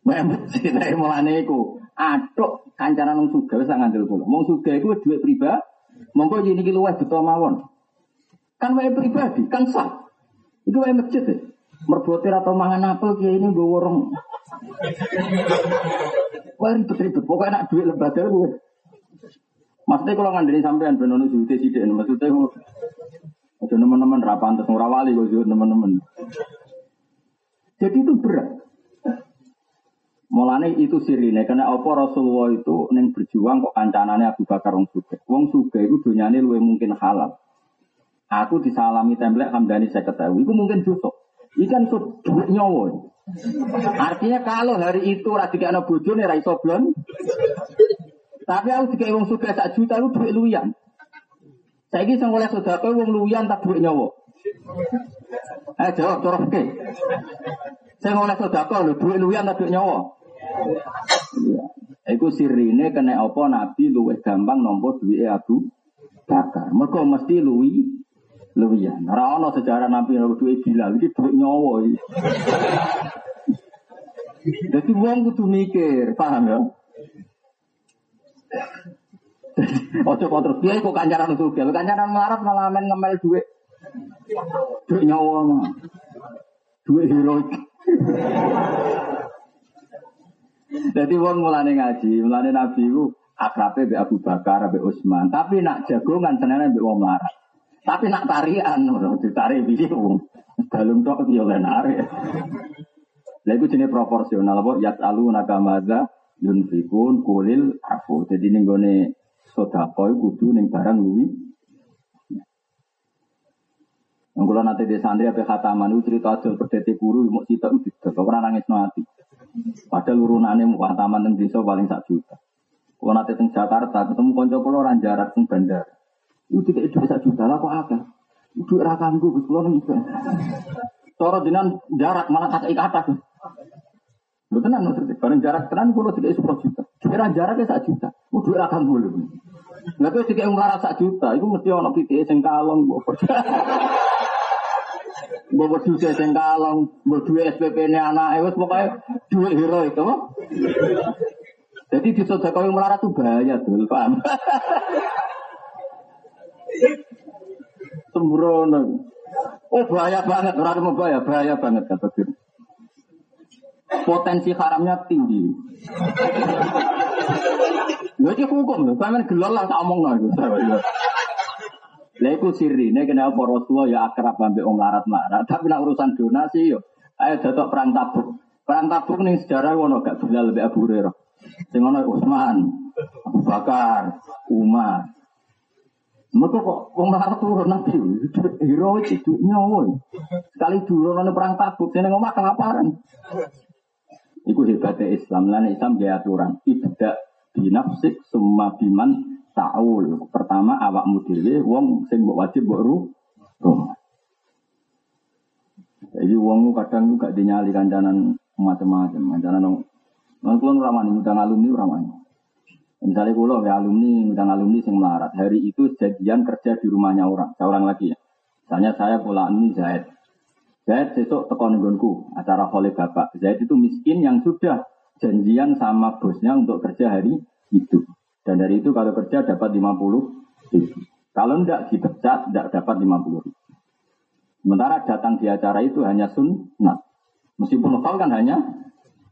Wek mesti dari mulane iku. Aduk kancanan wong suga wis ngandel kula. Wong suga iku duit pribadi. Monggo ini iki luwih beto mawon. Kan wae pribadi, kan sah. Itu wae masjid ya. Merbotir atau mangan apel kiai ini gue worong. Wah ribet-ribet, pokoknya nak duit lembaga gue. Maksudnya kalau ngandani sampean benono jute sidik, maksudnya ada teman-teman rapan terus ngurawali gue teman-teman. Jadi itu berat. Mulane itu sirine karena apa Rasulullah itu neng berjuang kok kancanane Abu Bakar wong suge. Wong suge itu dunyane luwih mungkin halal. Aku disalami templek Hamdani saya ketahui, itu mungkin dosa. Ini kan itu duit nyawa. Artinya kalau hari itu rati anak bojo nih raiso blon. Tapi aku tiga wong suga sak juta itu duit luyan. Saya ini sang oleh saudara wong luyan tak duit nyawa. Eh jawab corok ke. Saya oleh saudara lu duit luyan tak duit nyawa. Iya. Iku sirine kena apa Nabi luwih gampang nompo duwe Abu Bakar. Mergo mesti luwi luwian. Ora ana sejarah Nabi duwe Bilal iki duwe nyawa. Jadi wong kudu mikir, paham ya? Ojo kok terus dia kok kancaran sugih. Kancaran melarat malah men ngemel duit. Duit nyawa mah. Duit heroik. Jadi wong mulane ngaji, mulane Nabi ku akrabe be Abu Bakar, be Utsman. Tapi nak jagongan senene be wong melarat. Tapi nak tarian, ditarik piye wong. Dalem tok yo lenare. Lha iku jenenge proporsional apa yasalu nakamaza yunfikun kulil afu. Jadi ning gone sedekah kudu ning barang luwi. Yang kula nate di santri apa khataman itu cerita adol perdete guru mau cerita itu ora nangis mati. Padahal urunane mau khataman teng desa paling sak juta. Kula nate teng Jakarta ketemu kanca kula ora jarak teng bandar. Itu tidak itu sak juta lah kok akeh. Itu ora kanggo Gus kula nang jarak malah kata ikata. Lu tenan maksudnya, bareng jarak tenan kulo tidak sepuluh juta. Kira jaraknya sak juta, mau duit akan boleh. Nggak tuh tiga ungkara sak juta, itu mesti orang pitik sing kalong, bawa bawa duit sing kalong, duit SPP ini anak, itu pokoknya duit hero itu. Jadi di sodako yang melarat tuh bahaya tuh, paham? Sembrono. Oh bahaya banget, orang mau bahaya, bahaya banget kata Firman potensi haramnya tinggi. Lha hukum lho, sampean gelol lah tak omong lho. Lha iku sirine kenapa Rasulullah ya akrab ambek wong larat-larat, tapi nak urusan donasi yo ayo datok perang tabuk. Perang tabuk ning sejarah ngono gak Bilal lebih Abu Hurairah. Sing ono Utsman, Abu Bakar, Umar. Mereka kok wong larat turun nabi, hero itu nyawa. Sekali dulu nang perang tabuk, sing ngomong kelaparan. Iku hebatnya Islam. Lain Islam dia aturan. Ibda binafsik semua biman ta'ul. Pertama awak mudile wong sing mbok wajib mbok ru. Jadi wong kadang gak dinyali kancanan macam-macam. Kancanan nong Nang kulon ramani ngundang alumni. Misalnya kulo ya alumni ngundang alumni sing melarat. Hari itu jadian kerja di rumahnya orang, seorang lagi ya. Misalnya saya pula ini Zaid. Zaid besok teko nenggonku acara oleh bapak. Zaid itu miskin yang sudah janjian sama bosnya untuk kerja hari itu. Dan dari itu kalau kerja dapat 50 ribu. Kalau tidak dipecat tidak dapat 50 ribu. Sementara datang di acara itu hanya sunnah. Meskipun lokal kan hanya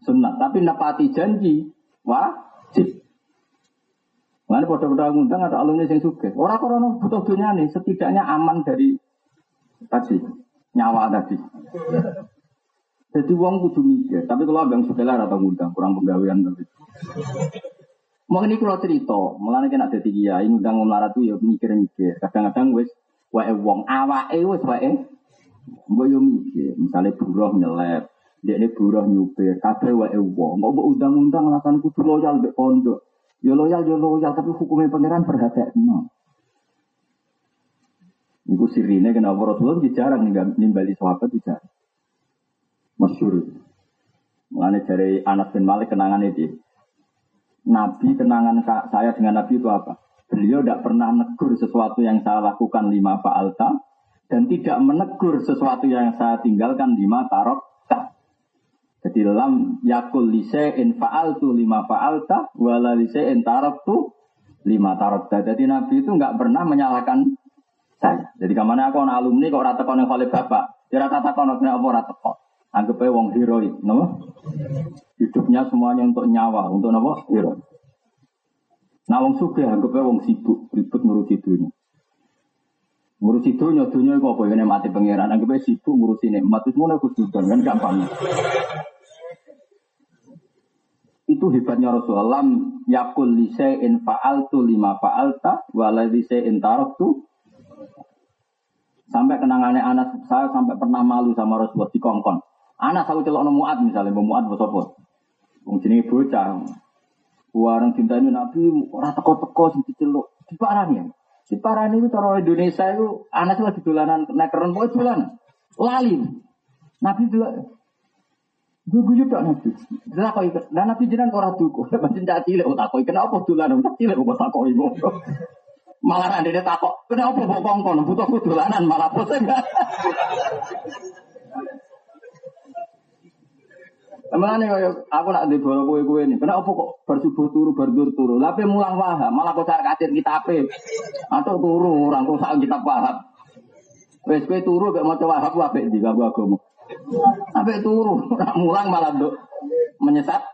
sunnah. Tapi nepati janji wajib. Mana pada-pada ngundang ada alumni yang suka. Orang-orang butuh dunia nih setidaknya aman dari tadi nyawa tadi. Jadi uang kudu mikir, tapi kalau abang sebelah atau ngundang kurang pegawaian tapi. Mau ini kalau cerita, mulanya kena jadi kiai ngundang ngomong tuh ya mikir-mikir. Kadang-kadang wes wae wong awake wes wae mbok yo mikir, misalnya buruh nyelep, dia ini buruh nyupir, kabeh wae wong, mbok undang-undang alasan kudu loyal mbek pondok. Yo loyal yo loyal tapi hukumnya pangeran perhatian. Iku sirine kenapa Rasulullah jarang nimbali sahabat jarang. Masyur. Mengenai dari Anas bin Malik kenangan itu. Nabi kenangan saya dengan Nabi itu apa? Beliau tidak pernah negur sesuatu yang saya lakukan lima fa'alta dan tidak menegur sesuatu yang saya tinggalkan lima tarok jadi lam yakul lise in fa'altu lima fa'alta wala lise in tarok tu lima tarok Jadi Nabi itu nggak pernah menyalahkan saya. Jadi ke mana aku anak alumni kok rata kono oleh bapak, ya rata kono kena apa rata kok. Anggap aja wong heroik, no? Hidupnya semuanya untuk nyawa, untuk apa? Hero. Nah wong suge anggap aja wong sibuk, ribut ngurusi dunia. Ngurusi dunia, dunia itu apa? Ini mati pangeran, anggap aja sibuk ngurusi nikmat, itu semua aku sudah, kan gampang. Itu hebatnya Rasulullah. Yakul lise'in fa'altu lima fa'alta, waladhi se'in taroktu Sampai kenangannya anak saya sampai pernah malu sama Rasulullah di kongkon. Anak saya celok muat misalnya, muat bosopo. Wong jenenge bocah. Warang cinta ini Nabi orang teko-teko sing diceluk. Diparani ya. Diparani itu cara Indonesia itu anak lagi dolanan nekeren pokoke dolan. Lali. Nabi itu Gue gue tak nabi. Lah ikut. Dan nabi jiran orang tuku. Macam cak cilik. Oh tak kau kenapa dolanan? Tak cilik. Oh tak kau Malah nanti dia takut, kenapa bawa kongkong, butuh kudulanan, malah pusing. Emang aku nak di bola kue kue ini. Kenapa kok bersubuh turu berdur turu? Tapi mulang paham, malah kau cari kacir kita apa? Atau turu orang kau sak kita paham. Wes kue turu gak mau coba aku apa di gak agama. Apa turu, mulang malah dok menyesat.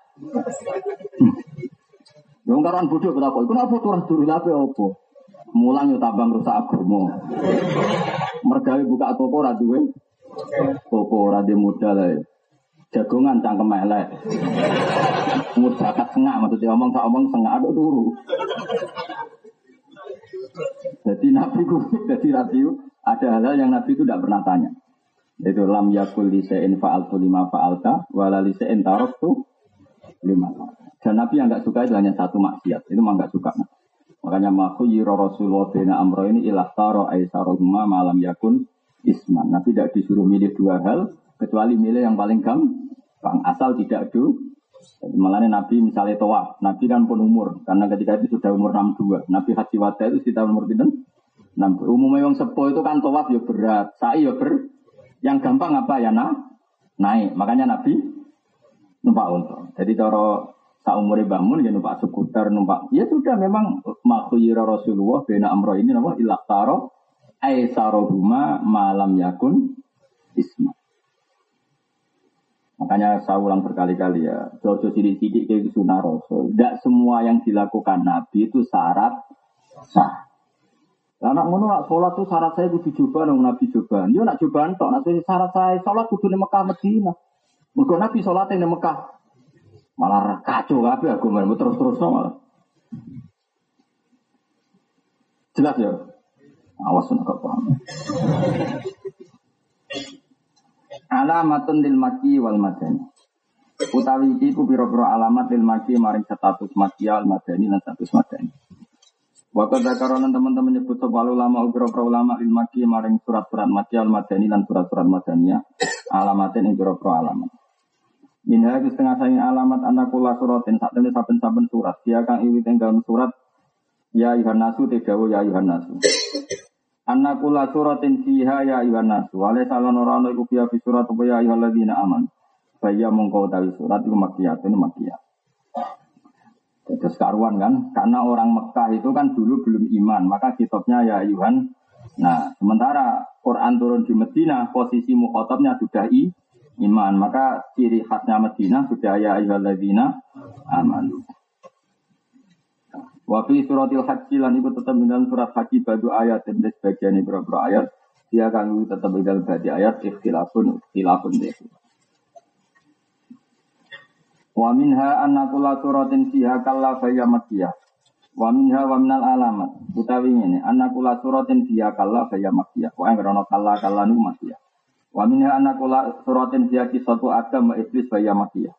Yang karan bodoh kenapa? Kenapa turun turu tapi apa? Mulang yo tambang rusak agama. Mergawe buka toko ra duwe. Toko ra modal ae jagongan cangkem elek. Mudakat sengak maksudnya omong tak omong sengak aduk turu. Jadi Nabi ku jadi radio ada hal-hal yang Nabi itu tidak pernah tanya. Itu lam yakul lisein fa'altu lima fa'alta wala lisein tu lima. Dan Nabi yang nggak suka itu hanya satu maksiat. Itu mah nggak suka. Makanya maku yiro Rasulullah bina amro ini ilah taro aisarohuma malam yakun isman. Nabi tidak disuruh milih dua hal kecuali milih yang paling gampang asal tidak do Malah Nabi misalnya toa, Nabi kan pun umur karena ketika itu sudah umur 62. Nabi haji wada itu sekitar umur pinten? 60. Umumnya yang sepo itu kan toa ya berat, sa'i ya ber. Yang gampang apa ya nah? Naik. Makanya Nabi numpak unta. Jadi cara umur bangun ya numpak skuter, numpak. Ya sudah memang makhuyira Rasulullah bena amro ini nama ilah taro aisarohuma malam yakun isma. Makanya saya ulang berkali-kali ya, jojo sidik-sidik kayak sunnah rasul. Tidak semua yang dilakukan Nabi itu syarat sah. Anak ngono nak sholat tuh syarat saya kudu coba dong Nabi coba. Dia nak coba entok, nak syarat saya sholat kudu di Mekah Medina. Mereka Nabi sholat di Mekah. Malah kacau tapi aku main terus terus malah. Jelas ya. Awas nak paham. Alamatun lil maki wal madani. Utawi iki ku pira-pira alamat lil maki maring status maki al madani lan status madani. Waktu zakaronan teman-teman nyebut sebal ulama pira-pira ulama lil maki maring surat-surat al madani lan surat-surat madaniyah alamatin pira-pira alamat. Minha setengah saing alamat anak kula suratin saat ini saben-saben surat. Dia kang iwit ing dalam surat Ya Yuhan Nasu Tegawo Ya Yuhan Nasu Anna kula suratin fiha ya ayuhan nas. Wale salon orang iku fiha fi surat apa ya ladina aman. Saya mongkau tahu surat itu makiyat ini makiyat. Terus karuan kan, karena orang Mekah itu kan dulu belum iman, maka kitabnya ya ayuhan. Nah, sementara Quran turun di Medina, posisi mukhotabnya sudah i, iman, maka ciri khasnya Medina sudah ya ladina aman. Wa fi suratil haji lan iku tetap dalam surat haji badu ayat dan sebagian beberapa ayat dia akan tetap dalam badi ayat ikhtilafun ikhtilafun deh. Wa minha anna kula suratin fiha kalla faya makkiyah. Wa minha wa minal alamat. Utawi ini anna kula suratin fiha kalla faya makkiyah. Wa yang rono kalla nu makkiyah. Wa minha anna kula suratin fiha kisatu adam wa iblis faya makkiyah.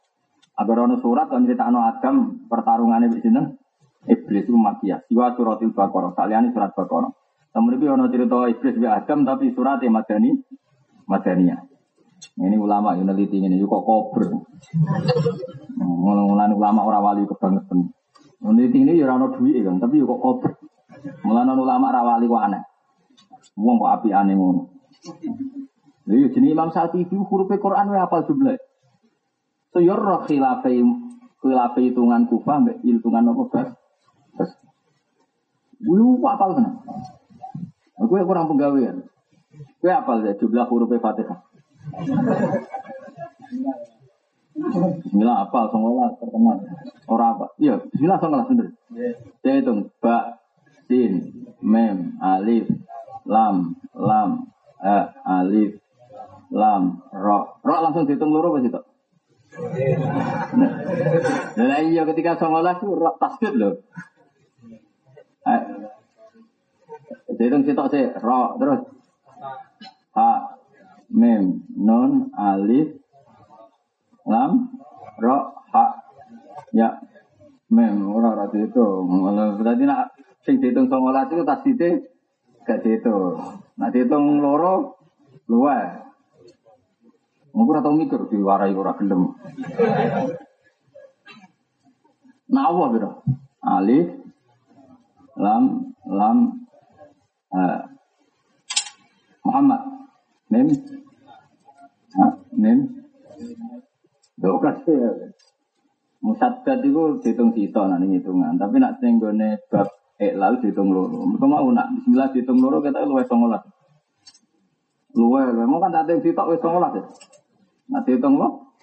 Agar ono surat kan cerita Adam pertarungannya di sini Iblis itu makiyah. Siwa suratil Baqarah. Saliyane surat Baqarah. Namun ini ada cerita iblis bi Adam tapi surat yang madani madaniyah. Ini ulama yang neliti ini kok kober. Mulai ulama orang wali kebangetan. Neliti ini ya rano duit kan, tapi kok kober. Mulai ulama rawali kok aneh. Wong kok api aneh ngono. Lha jenis Imam Syafi'i huruf Quran wae apal jumlah. So yo roh khilafe khilafe hitungan kufah mbek hitungan apa bas? Lu apal kan? Aku kurang penggawean. Gue apal ya jumlah huruf Fatihah. Bismillah apal songolah terkenal. Orang apa? Iya, Bismillah songolah sendiri. Saya hitung ba, sin, mem, alif, lam, lam, eh, alif, lam, ro. Ro langsung dihitung loro apa sih Nah, iya ketika songolah itu tasbih loh. Eh, hitung sitok sih, ro terus. Ha mem non alif lam ro ha ya mem ora ora itu berarti nak sing dihitung songolas itu tas itu gak dihitung. Nak dihitung loro luwe Mungkin atau mikir diwarai ora gelem. Nah, apa Alif, lam lam uh, Muhammad mim ha, mim Lho kasih. Musaddad itu dihitung sito nanti hitungan, tapi nak sing gone bab iklal dihitung loro. Mergo mau nak bismillah dihitung loro kita luwes 19. Luwes, memang kan tak sito wis 19 ya. Nah dihitung lo.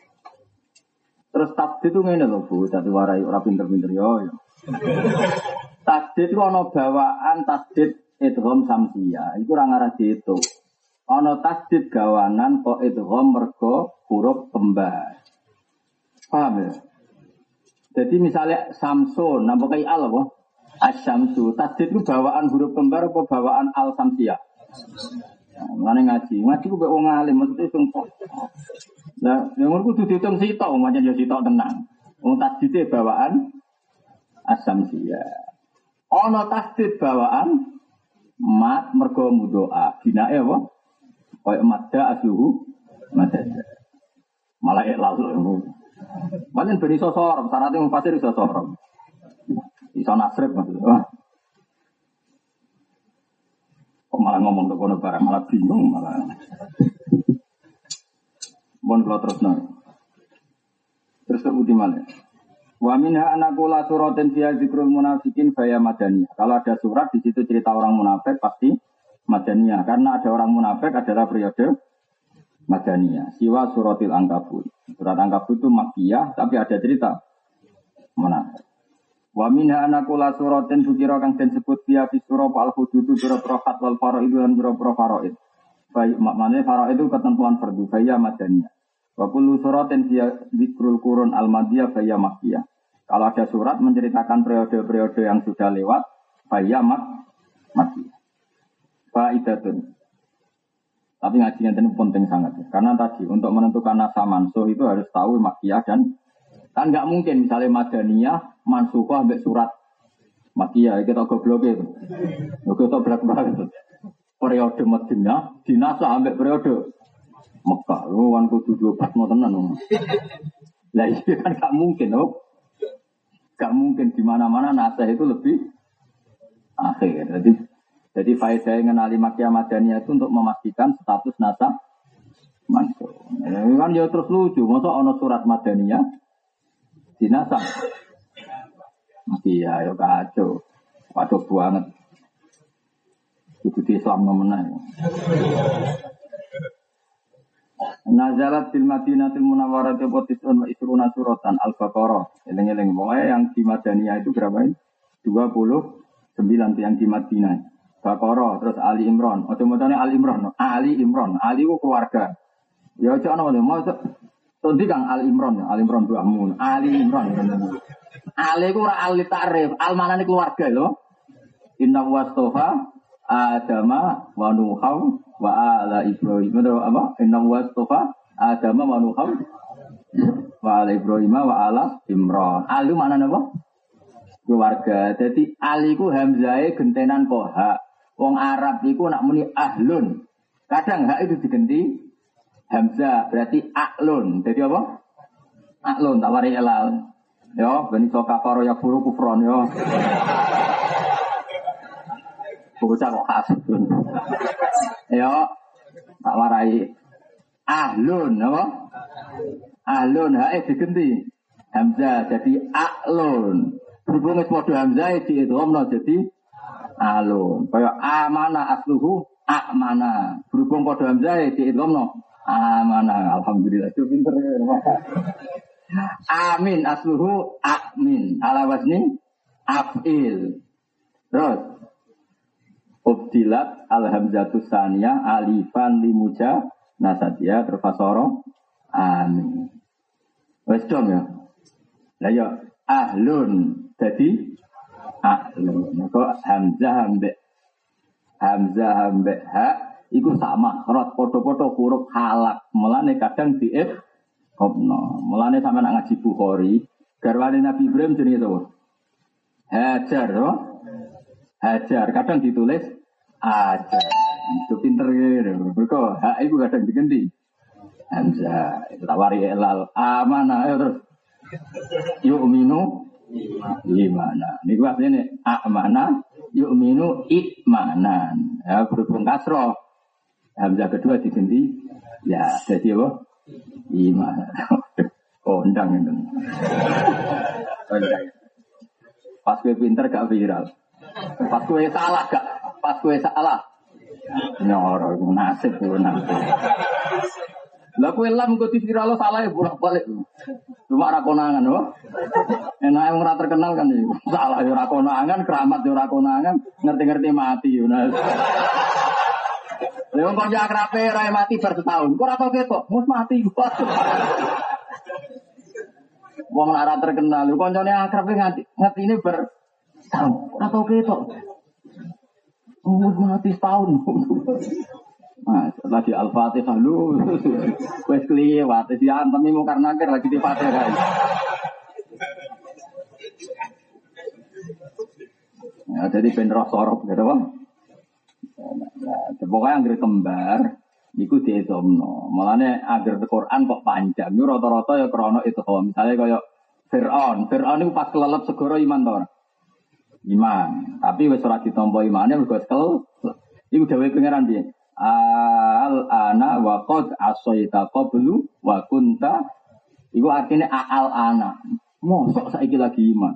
Terus tasdid itu ngene lho Bu, dadi warai ora pinter-pinter yo. yo. tasdid itu ana bawaan tasdid idgham samsia, iku ora ngarah dihitung. Ana tasdid gawanan kok idgham mergo huruf kembar. Paham ya? Jadi misalnya Samsun, nama kayak al apa? Asyamsu. Tasdid itu bawaan huruf kembar apa bawaan al samsia? Mana ngaji, ngaji gue wong alim maksudnya sumpah. Nah, yang aku tuh dihitung sitok, macam ya sitok tenang. Wong tasdid bawaan asamsia. Ono tasdid bawaan mat mergo mudoa. Binae apa? Kayak madda asluhu madda. Malah lalu. Banyak beri sosor, syaratnya mau pasir sosor. Iso nasrib maksudnya. Kok malah ngomong ke kono barang, malah bingung malah. Bon kalau terus nang. Terus ke mana? Wa minha anakula suratin fiha zikrul munafikin faya madaniyah. Kalau ada surat di situ cerita orang munafik pasti madaniyah. Karena ada orang munafik adalah periode madaniyah. Siwa suratil angkabut. Surat Angkabut itu makiyah, tapi ada cerita munafik. Wa minha anakula suratin sukira kang den sebut dia fi surah al hududu biro prohat wal itu dan biro pro faraid. Baik maknanya faraid itu ketentuan fardu faya madaniyah. Wa kullu suratin dia dikrul kurun al madiyah faya makiyah. Kalau ada surat menceritakan periode-periode yang sudah lewat, faya mak makiyah. Faidatun. Tapi ngajinya ini penting sangat. Karena tadi untuk menentukan nasa mansuh itu harus tahu makiyah dan kan nggak mungkin misalnya madaniyah mansuhah ambek surat makiyah kita goblok itu. Kita berat banget. Periode Madinah dinasa ambek periode Mekah. Lu kan kudu dua pas mau tenan. Lah itu iya kan nggak mungkin, oh. Gak mungkin di mana-mana nasa itu lebih akhir. Jadi jadi faedah yang mengenali makia madaniyah itu untuk memastikan status nasa mansuh. Ya, kan ya terus lucu, masa ono surat madaniyah di nasa. Iya, ya kacau. Kacau banget. Itu di Islam ngomongnya. Nazalat fil Madinatil Munawwarah wa Isruna suratan Al-Baqarah. Eleng-eleng yang di Madaniyah itu berapa ini? 29 yang di Madinah. Bakoro, terus Ali Imron. Ojo macamnya Ali Imron, Ali Imron. Ali itu keluarga. Ya ojo ana mau Tadi kang Ali Imron, Ali Imron amun. Ali Imron. Ali ku ora Ali tarif, al manane keluarga lho. Inna wastofa Adama wa Nuham wa ala Ibrahim. Betul apa? Inna wastofa Adama wa Nuham wa ala Ibrahim wa ala Imron. Ali mana napa? Keluarga. Jadi Ali ku hamzahnya gentenan koha. Wong Arab itu nak muni ahlun. Kadang hak itu diganti hamzah berarti aklun. Jadi apa? Aklun tak wari elal. Yo, bani soka karo ya buru kufron yo. Bocah kok hasudun. Yo, tak warai ahlun apa? Ahlun hak diganti hamzah jadi aklun. Es podo hamzah di itu jadi alun. Kaya amana asluhu amana. Berhubung pada hamzah di idghamno amana. Alhamdulillah itu pinter. Amin asluhu amin. Ala wasni afil. Terus Ubdilat alhamzatu saniyah alifan limuja nasadia terfasoro amin. Wes dong ya. Lah ya ahlun. Jadi ahlun. Maka hamzah ambek hamzah ambek ha iku sama rot foto-foto huruf halak. Mulane kadang diif kopno. Mulane sama nak ngaji Bukhari, garwane Nabi Ibrahim jenenge to. Hajar to. Hajar kadang ditulis ajar. Itu pinter gitu. Mereka hak itu kadang diganti. Hamzah, itu tawari elal amanah ya terus. Yuk minu Gimana? Ini gua artinya amana yu'minu ikmanan. Ya, berhubung kasro. Hamzah kedua diganti ya jadi apa? Iman. Kondang itu. Pas gue pinter gak viral. Pas gue salah gak? Pas gue salah. Nyoro, nasib itu nasib. Lah kowe lam kok viral salah ya bolak-balik. Cuma ra konangan oh. Enak yang ora terkenal kan iki. Salah ya ora konangan, keramat ya ora konangan, ngerti-ngerti mati yo. Lha wong kanca akrabe ra mati bar setahun. Kok ora tau mus mati. Wong ora terkenal, kancane akrabe nganti ngerti ini ber tahun. Ora tau ketok. Mus mati setahun. Nah, lagi Al-Fatihah lu. Wes kliwat, mau karena lagi di Fatihah. Ya, jadi ben sorok gitu bang. Nah, pokoknya anggar kembar, niku. Malahnya agar Quran kok panjang. Ini rata-rata ya krono itu. Misalnya kayak Fir'aun. Fir'aun itu pas kelelep segoro iman tor. Iman. Tapi wes ora ditompo imannya mergo sekel. Iku dhewe pangeran dia al ana wa qad asaita qablu wa kunta iku artinya al ana mosok saiki lagi iman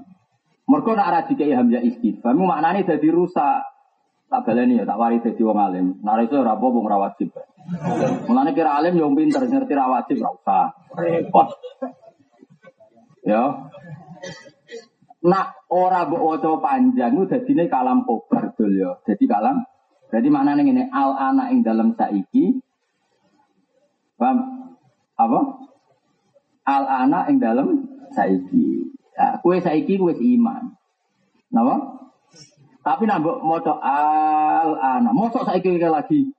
mergo nak ra dikai hamzah istifham maknane dadi rusak tak baleni ya tak wari dadi wong alim nek iso ora apa wong ra wajib mulane kira alim yo pinter ngerti ra wajib ra usah repot ya nak ora mbok waca panjang ku dadine kalam kobar dul ya dadi kalam jadi mana nih ini al anak yang dalam saiki, paham? Apa? Al anak yang dalam saiki. Ya, kue saiki kue iman. Napa? Tapi nambah moto al anak, moto saiki lagi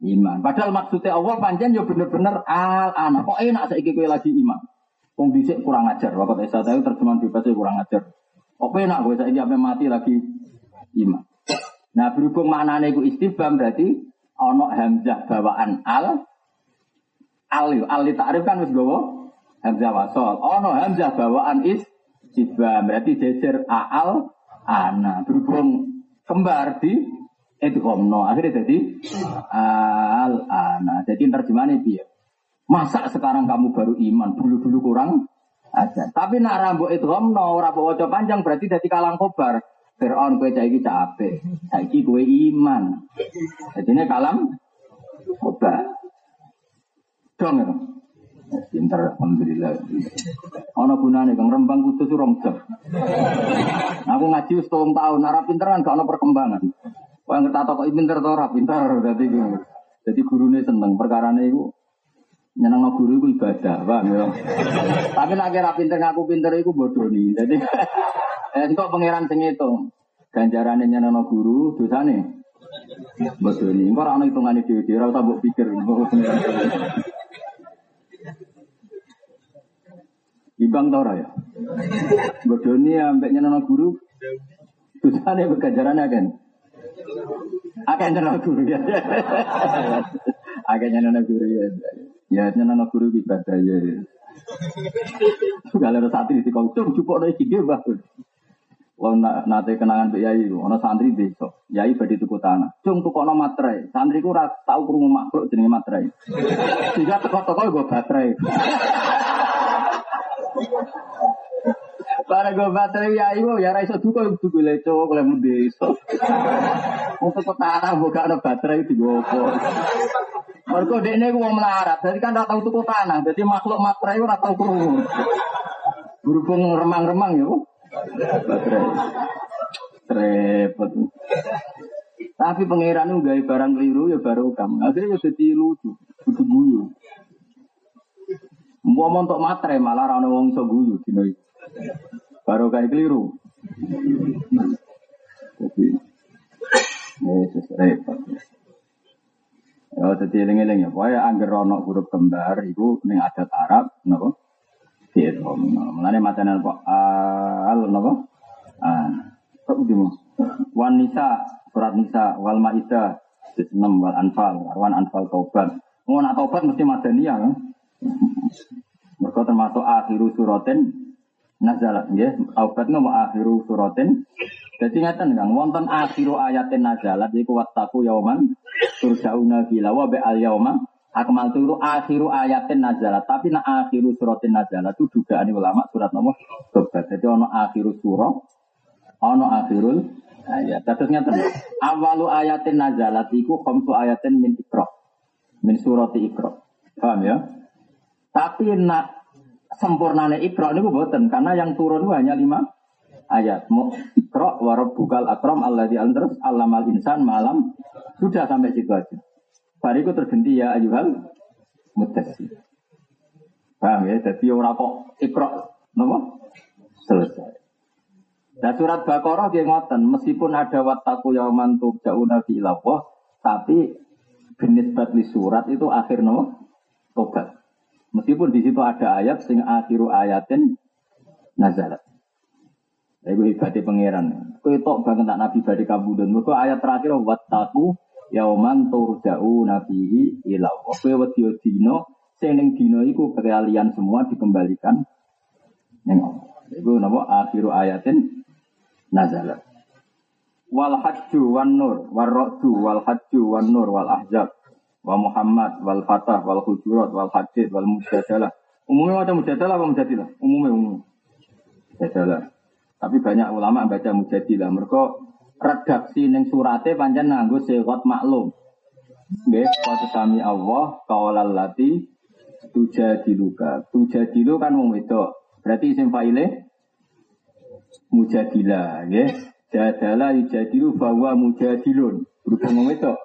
iman. Padahal maksudnya Allah panjang ya bener-bener al anak. Kok enak saiki kue lagi iman? Wong dhisik kurang ajar. Waktu Esa tahu terjemahan bebasnya kurang ajar. Kok enak gue saiki sampai mati lagi iman. Nah berhubung maknanya itu istibam berarti ono hamzah bawaan al al al ta'rif kan wis gowo hamzah wasol. Ono hamzah bawaan istibam berarti jejer al ana berhubung kembar di itu komno akhirnya jadi al ana. Jadi terjemahannya dia. Masa sekarang kamu baru iman dulu-dulu kurang aja. Tapi nak rambut komno rambut wajah panjang berarti jadi kalang kobar. Fir'aun kue saiki capek, saiki kue iman. Jadi ini kalam obat. Dong ya. Pinter, alhamdulillah. Ono gunane kang rembang kudus rong jam. Aku ngaji setahun tahun, nara pinter kan gak ono perkembangan. Wah ngerti kok pinter to ora pinter dadi jadi gurune seneng perkara iku nyeneng guru iku ibadah, paham ya. Tapi nek kira pinter ngaku pinter iku nih. Jadi Entuk pangeran sing itu. Ganjarane nyenengno guru, dosane. Bodoni. Engko ora ana hitungane dhewe-dhewe, ora usah mbok pikir. Ibang tau ya? Bodoni ambek nyenengno guru, dosane ganjarane kan. Akeh nyenengno guru ya. Akeh nyenengno guru ya. Ya nyenengno guru ibadah ya. Kalau ada santri di kau cukup ada ide bagus. Wong nate kenangan Mbak Yai, ana santri desa. Yai badhe tuku tanah. Cung tukono materai. Santri ku ora tau krungu makhluk jenenge materai. Sehingga teko-teko go baterai. Para gue baterai ya ibu ya raiso duka tuku leco kalau desa. Untuk ke tanah buka ada baterai di gopo. Mereka dekne ku wong melarat, jadi kan tau tuku tanah, jadi makhluk materai ora tau krungu. Berhubung remang-remang ya. Repot. Tapi pangeran itu gaya barang keliru ya baru kamu. Akhirnya ya jadi lucu, lucu guyu. Mau montok matre malah rano wong iso guyu dino Baru kayak keliru. Jadi, Yesus repot. Ya, jadi eling-eling ya. Pokoknya angger rono huruf kembar, itu ning adat Arab, napa? Gitu. Mengenai macam apa? Al napa? Ah, kok gitu? Wan nisa, surat nisa, wal maida, enam wal anfal, wan anfal taubat. Mau nak taubat mesti madaniyah kan? Mereka termasuk akhiru suratin nazalat ya. Taubat nggak akhiru suratin. Jadi ngeten kan, wonten akhiru ayatin nazalat iku wattaqu yauman turjauna bila wa al yauma Akmal itu akhiru ayatin nazalat, tapi nak akhiru suratin nazalat itu dugaan ulama surat nomor tobat. Jadi ono akhiru surah, ono akhirul ayat. Terus ngeten, awalu ayatin nazalat iku khamsu ayatin min ikra. Min surati ikra. Paham ya? Tapi nak sempurnane ikra niku boten karena yang turun itu hanya lima ayat. Mu ikra wa rabbukal akram alladzi anzar allamal insan malam sudah sampai situ aja. Bariku terhenti ya ayuhal mudasir. Paham ya? Jadi orang kok ikro, nama? Selesai. Dan surat Baqarah dia ngoten, meskipun ada wataku yauman jauh nabi ilawah, tapi jenis batli surat itu akhir nama tobat. Meskipun di situ ada ayat sing akhiru ayatin nazalat. Ibu ibadi pangeran. Kau itu banget tak nabi badi kabudun. Mereka ayat terakhir wataku yauman turja'u nabihi ila Allah. Kowe wedi dina sing ning dina iku kalian semua dikembalikan ning Allah. Iku napa akhiru ayatin nazalat. Wal hajju wan nur war ra'du wal hajju wan nur wal ahzab wa Muhammad wal fatah wal hujurat wal hadid wal mujadalah. Umumnya macam mujadalah apa mujadilah? Umumnya umum. Mujadalah. Tapi banyak ulama baca mujadilah. Mereka redaksi ning surate pancen nganggo sewot maklum. Nggih, qad sami Allah qaulal lati tujadiluka. Tujadilu kan wong wedok. Berarti isim faile mujadilah, nggih. Jadala yujadilu bahwa mujadilun. Berhubung wong wedok.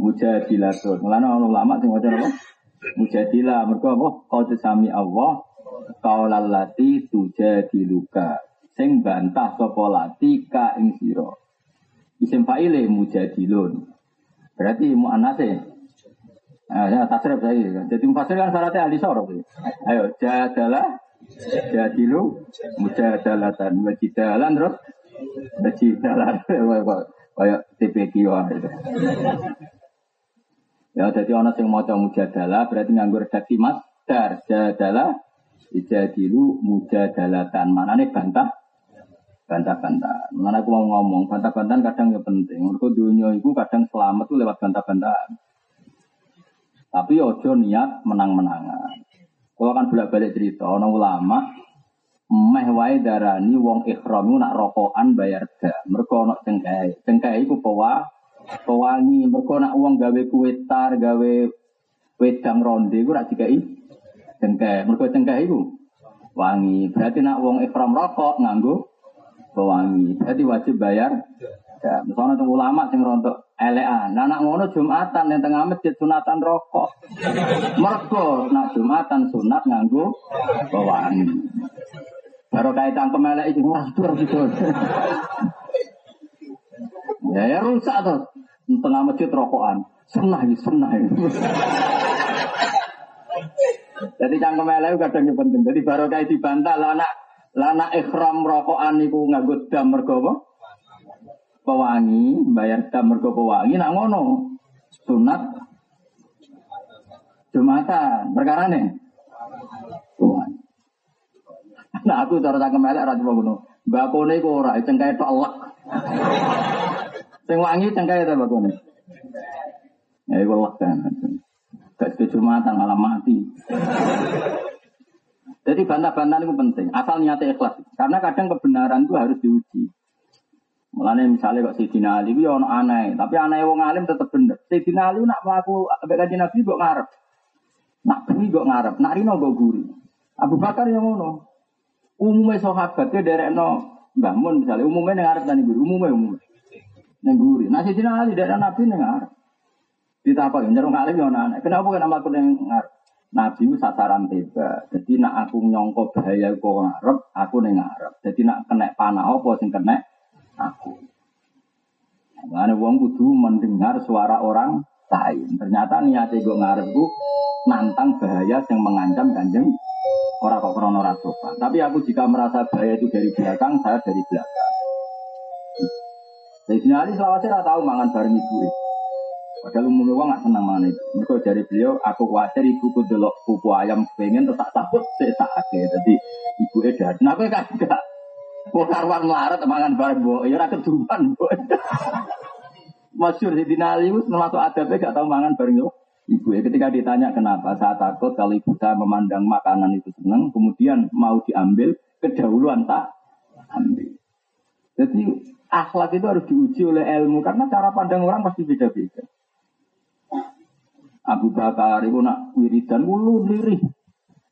Mujadilatun. Mulane ana ulama sing maca apa? Mujadilah mergo apa? Qad sami Allah qaulal lati tujadiluka. Sing bantah sapa lati ka ing. Isim fa'ile mujadilun. Berarti mu'anase. Nah, ya, tasrif saya. Jadi mufasir kan syaratnya ahli sorok. Ayo, jadalah, jadilu, mujadalatan, wajidalan, terus wajidalan. Kayak TPQ itu. Ya, jadi orang yang mau mujadalah berarti nganggur redaksi masdar. Jadalah, dijadilu, mujadalatan. Mana nih bantah? Bantah-bantahan. Mana aku mau ngomong, bantah-bantahan kadang ya penting. Mereka dunia itu kadang selamat tuh lewat bantah-bantahan. Tapi ojo niat menang-menangan. Kalau kan bolak balik cerita, orang ulama meh wae darani wong ikhram nak rokokan bayar da. Mereka nak cengkai, cengkai itu pewa, pewangi. Mereka nak uang gawe kue tar, gawe wedang ronde, rak dikai cengkai. Mereka cengkai itu wangi. Berarti nak uang ikhram rokok nganggu pewangi. Jadi wajib bayar. Ya, misalnya tuh ulama sing rontok LA. Nah, anak ngono Jumatan yang tengah masjid sunatan rokok. Mergo nak Jumatan sunat nganggo pewangi. Baru kaitan kemelek itu waduh gitu. ya ya rusak tuh. Tengah masjid rokokan. Sunnah ya sunnah ya. Jadi cangkem elek kadang penting. Jadi baru kayak dibantah lah anak Lana ikhram rokokan niku nganggo dam mergo apa? Pewangi, bayar dam mergo pewangi nak ngono. Sunat Jumatan, perkara nih. Nah aku cara tak kemelek ra coba ngono. Bakone iku ora cengkae tok elek. Sing wangi cengkae ta bakone. Ya iku elek kan. Mati. Jadi bantah-bantahan itu penting. Asal niatnya ikhlas. Karena kadang kebenaran itu harus diuji. Mulanya misalnya kok Sayyidina Ali itu ya aneh. Tapi aneh wong alim tetap bener. Sayyidina Ali nak melaku abek kaji Nabi kok ngarep. Nak bumi kok ngarep. Nak rino kok guri. Abu Bakar yang ngono. Umumnya sahabat dari no bangun misalnya. Umumnya yang ngarep dan guri. Umumnya umumnya. Yang guri. Nah Sayyidina Ali dari Nabi yang ngarep. Ditapak. Yang alim ya aneh. Kenapa kan aku yang ngarep? Nabi sasaran tiba. Jadi nak aku nyongko bahaya kok ngarep, aku ning ngarep. Jadi nak kena panah apa sing kena aku. Mana wong kudu mendengar suara orang lain. Ternyata niatnya gue ngarep gue nantang bahaya yang mengancam kanjeng orang kok krono sopan. Tapi aku jika merasa bahaya itu dari belakang, saya dari belakang. Jadi sini Ali selawasnya tahu mangan bareng ibu. Padahal umumnya orang nggak senang mana itu. Mereka dari beliau, aku khawatir ibu ku delok pupu ayam pengen tetap takut saya saat Jadi ibu edan. Nah aku kan enggak. Kau karuan melarat mangan bareng bu, ya rakyat keduman bu. Masyur di Dinali termasuk adabnya gak tahu mangan bareng bu. Ibu ya ketika ditanya kenapa saya takut kalau ibu saya memandang makanan itu senang, kemudian mau diambil kedahuluan tak ambil. Jadi akhlak itu harus diuji oleh ilmu karena cara pandang orang pasti beda-beda. Abu Bakar itu nak wiridan mulu lirih.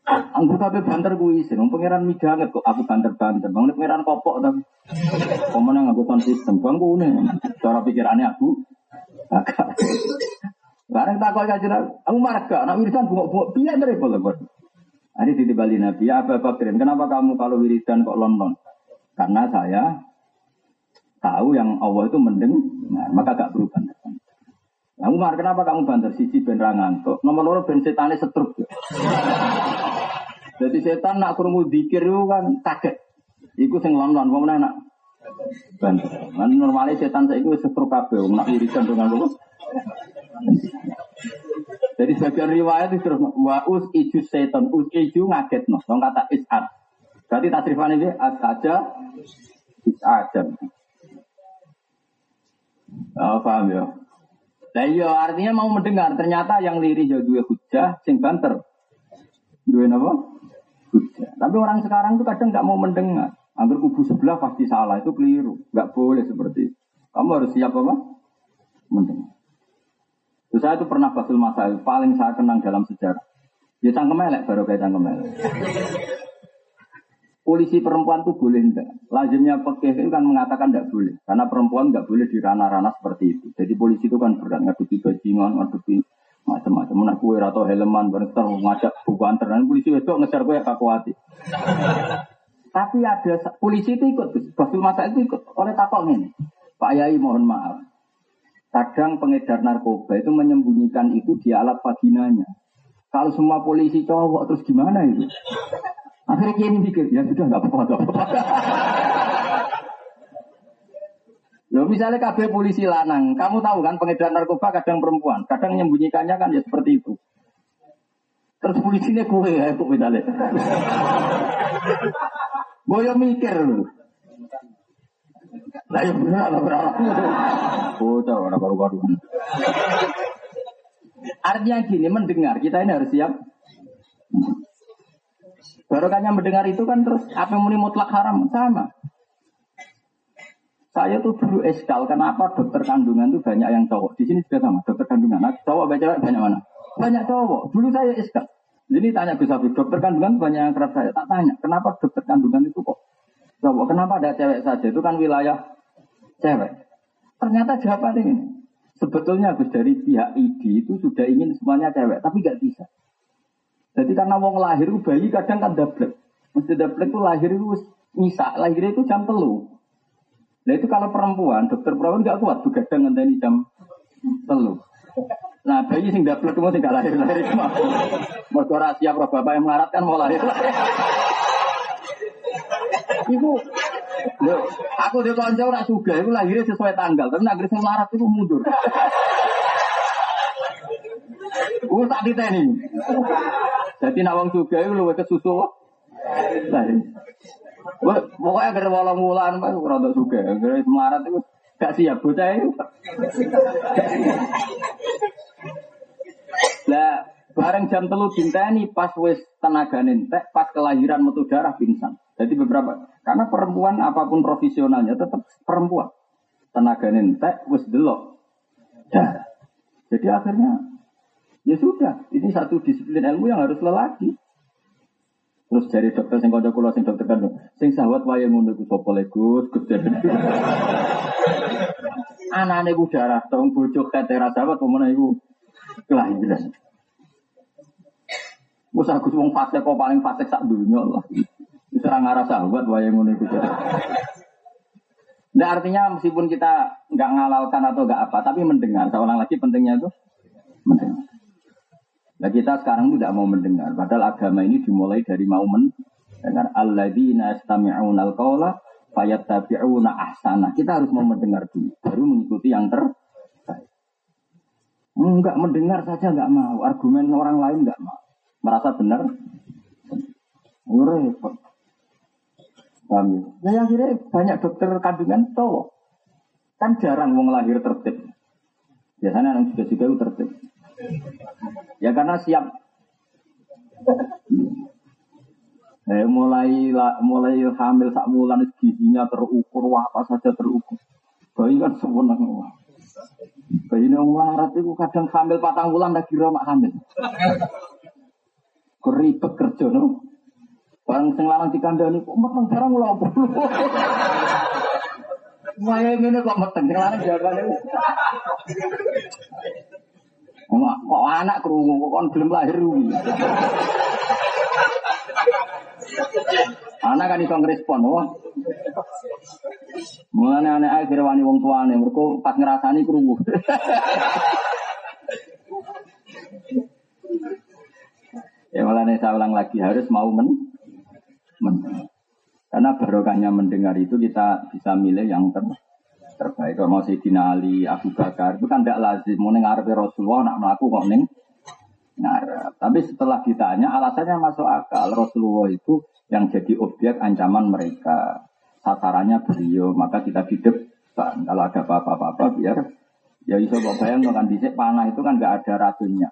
Anggur kabeh banter kuwi sing pangeran midanget kok aku banter-banter. Bang pangeran kopok tapi. Komene nganggo sound system bang kune. Cara pikirannya aku Bakar. Bareng takut kajian, aku marah gak? Nak wiridan bungok-bungok, piye dari boleh Hari di Bali Nabi, ya Abu Bakrin, kenapa kamu kalau wiridan kok london? Karena saya tahu yang Allah itu mendengar, maka gak berubah. Nah, Umar, kenapa kamu banter? Siji ben ngantuk. Nomor loro ben setane setruk. Jadi setan nak krungu dikir itu kan kaget. Iku sing lon-lon wong nak banter. Man normalnya setan saya itu setruk kabeh nak wiridan dengan lu. Jadi sebagian riwayat itu terus wa us iju setan, us iju ngaget no. Wong kata isat. Berarti tasrifan ini as aja. Oh, paham ya? Nah iya artinya mau mendengar ternyata yang liri jadi dua hujah sing banter. Dua apa? Hujah. Tapi orang sekarang tuh kadang nggak mau mendengar. Hampir kubu sebelah pasti salah itu keliru. Nggak boleh seperti itu. Kamu harus siap apa? Mendengar. Terus saya itu pernah basul masalah paling saya kenang dalam sejarah. Ya cangkem elek baru kayak cangkem elek. Polisi perempuan itu boleh enggak? Lazimnya pekeh itu kan mengatakan enggak boleh. Karena perempuan enggak boleh di ranah-ranah seperti itu. Jadi polisi itu kan berat ngadepi bajingan, ngadepi macam-macam. Mana kue atau helman, berenter, ngajak buku antar. Dan polisi itu ngejar kue kakuati. Tapi ada polisi itu ikut, Basul Masa itu ikut oleh takok ini. Pak Yai mohon maaf. Kadang pengedar narkoba itu menyembunyikan itu di alat vaginanya. Kalau semua polisi cowok terus gimana itu? Akhirnya kiai mikir, ya sudah nggak apa-apa, nggak apa-apa. Loh, misalnya KB polisi lanang, kamu tahu kan pengedar narkoba kadang perempuan, kadang menyembunyikannya kan ya seperti itu. Terus polisinya kue ya, kok misalnya. Boyo mikir. Lah ya benar lah berapa. Bocah orang baru-baru. Artinya gini, mendengar kita ini harus siap. Barokahnya mendengar itu kan terus apa yang muni mutlak haram sama. Saya tuh dulu eskal, kenapa dokter kandungan tuh banyak yang cowok. Di sini juga sama, dokter kandungan. Nah, cowok baca banyak mana? Banyak cowok. Dulu saya eskal. Jadi tanya Gus Habib, dokter kandungan banyak yang kerap saya. Tak tanya, kenapa dokter kandungan itu kok cowok? Kenapa ada cewek saja? Itu kan wilayah cewek. Ternyata jawaban ini. Sebetulnya Gus dari pihak ID itu sudah ingin semuanya cewek, tapi nggak bisa. Jadi karena wong lahir bayi kadang kan double. Mesti double itu lahir itu misa, lahir itu jam telu. Nah itu kalau perempuan, dokter perempuan nggak kuat tuh kadang ngenteni jam telu. Nah bayi sing double itu mesti lahir lahir itu mah. Mau siap roh bapak yang melarat kan mau lahir. Ibu, aku di konco ora suga, itu lahirnya sesuai tanggal, tapi nak sing melarat itu mundur. Uh, tak diteni. Jadi nawang juga itu luwih kesusu. Wah, pokoknya agar walang wulan, pak, rada suka. Agar semarat itu gak siap bocah itu. Lah, bareng jam telu dinteni pas wis tenaga nentek, pas kelahiran metu darah pingsan. Jadi beberapa, karena perempuan apa pun profesionalnya tetap perempuan. Tenaga nentek wis delok. Jadi akhirnya Ya sudah, ini satu disiplin ilmu yang harus lelaki. Terus dari dokter sing kanca kula sing dokter kandung, sing sahwat wae ngono iku sapa le Gus, Gus. Anane ku darah tong bojo ketera sahwat pemene iku kelahiran. Wes aku wong fase kok paling fase sak dunya lah. Wis ora ngarah sahabat wae ngono iku. Nah artinya meskipun kita nggak ngalalkan atau nggak apa, tapi mendengar. Saya ulang lagi pentingnya itu mendengar. Nah kita sekarang tidak mau mendengar. Padahal agama ini dimulai dari mau mendengar. Alladzina yastami'una al-qawla fayattabi'una ahsana. Kita harus mau mendengar dulu. Baru mengikuti yang terbaik. Enggak mendengar saja enggak mau. Argumen orang lain enggak mau. Merasa benar. Repot. Paham ya? Nah, akhirnya banyak dokter kandungan cowok. Kan jarang wong lahir tertib. Biasanya anak juga juga tertib. Ya karena siap. Eh, mulai mulai hamil sak bulan gizinya terukur, apa saja terukur. Bayi kan sewenang wah. Bayi yang warat itu kadang hamil patang bulan lagi ramah hamil. Keribet kerja no. Barang sing lanang dikandani kok meteng barang lho. Maya ngene kok meteng sing lanang jagane. Kok anak krungu kok kon belum lahir Anak kan iso ngrespon, wah. Mulane anak akhir wani wong tuane, mergo pas ngrasani krungu. ya mulane saya ulang lagi harus mau men, men. Karena barokahnya mendengar itu kita bisa milih yang ter, terbaik. Kalau mau Sayyidina Ali, Abu Bakar, itu kan tidak lazim. Mau dengar Rasulullah, nak melaku kok neng ngarep. Tapi setelah ditanya, alasannya masuk akal. Rasulullah itu yang jadi objek ancaman mereka. Sasarannya beliau, maka kita di depan. Kalau ada apa-apa biar ya bisa kok bayang kan dicek panah itu kan nggak ada racunnya.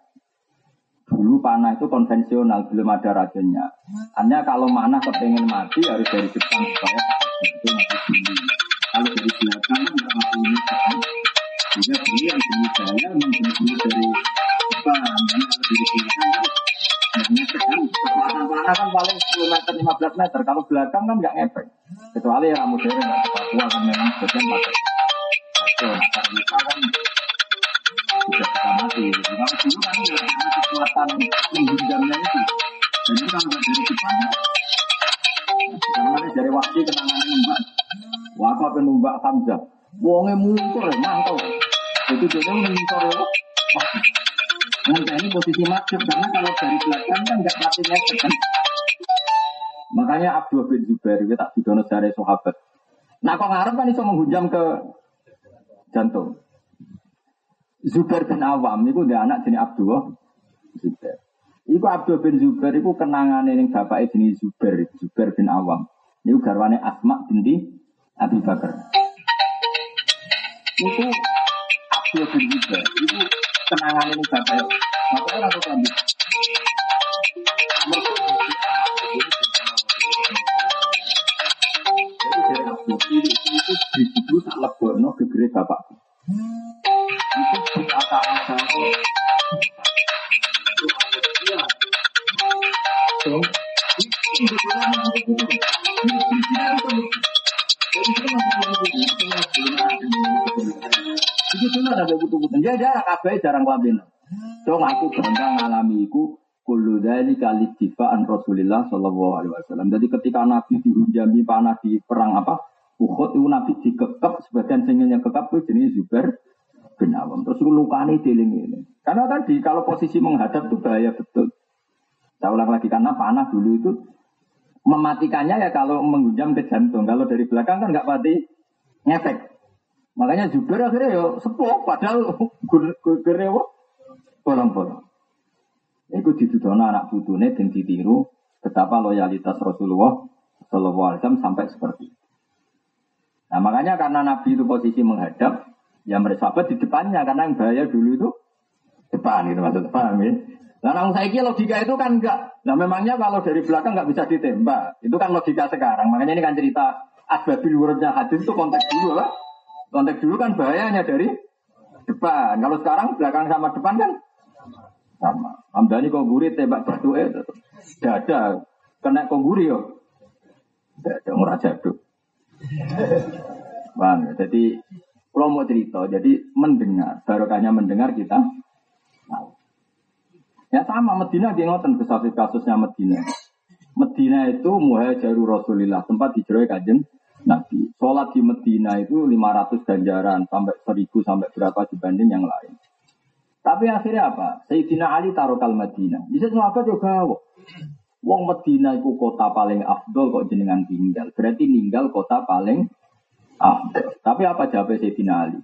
Dulu panah itu konvensional, belum ada racunnya. Hanya kalau mana kepengen mati harus dari depan itu 15 meter. Kalau belakang kan nggak ngepek. Kecuali yang modern nggak Papua kan memang sebagian pakai. Oke, karena kita kan bisa kita mati. Kalau dulu kan ya, kekuatan menghindamnya itu. Dan itu kan dari depan. Karena dari waktu kenangan numbak. Waktu penumbak Hamzah. Wongnya muntur, mantau. Itu dia mengintor ya. Nah, ini posisi masuk karena kalau dari belakang kan nggak mati ngefek kan. Dari sahabat. Nah, kok ngarep kan itu menghujam ke jantung. Zubair bin Awam itu dia anak jenis Abdullah Zubair. Iku Abdul bin Zubair itu kenangan ini bapak jenis Zubair, Zubair bin Awam. Ini garwane Asma binti Abi Bakar. Itu Abdul bin Zubair itu kenangan ini bapak. Makanya aku lanjut. Jadi itu tak gegere bapak. Itu kata-kata itu Alaihi Wasallam. Jadi ketika Nabi dihujami panah di perang apa Uhud itu Nabi dikekep sebagian singelnya kekep itu jenis Zubair bin Awam. Terus lukani deling ini. Karena tadi kalau posisi menghadap itu bahaya betul. Saya ulang lagi karena panah dulu itu mematikannya ya kalau menghujam ke jantung. Kalau dari belakang kan nggak mati ngefek. Makanya Zubair akhirnya ya sepuh padahal gur bolong-bolong. Itu dituduhkan anak putune dan ditiru betapa loyalitas Rasulullah Shallallahu Alaihi sampai seperti itu. Nah makanya karena Nabi itu posisi menghadap, ya mereka sahabat di depannya karena yang bahaya dulu itu depan gitu maksud paham ya. Nah, nang saya logika itu kan enggak. Nah, memangnya kalau dari belakang nggak bisa ditembak. Itu kan logika sekarang. Makanya ini kan cerita asbabil wurudnya hadis itu konteks dulu lah. Konteks dulu kan bahayanya dari depan. Kalau sekarang belakang sama depan kan sama. Amdani kok gurih tembak batu eh dada kena kok gurih yo. Dada murah jaduk. Bang, ya? Jadi kalau mau cerita, jadi mendengar, barokahnya mendengar kita tahu. Ya sama Medina dia kesafir kasusnya Medina. Medina itu muhajiru Rasulillah, tempat dijeroy kajeng Nabi. Sholat di Medina itu 500 ganjaran sampai 1000 sampai berapa dibanding yang lain. Tapi akhirnya apa? Sayyidina Ali taruh kal Madinah. Bisa sahabat juga Wong Medina itu kota paling afdol kok jenengan tinggal. Berarti tinggal kota paling Tapi apa jawab Sayyidina Ali?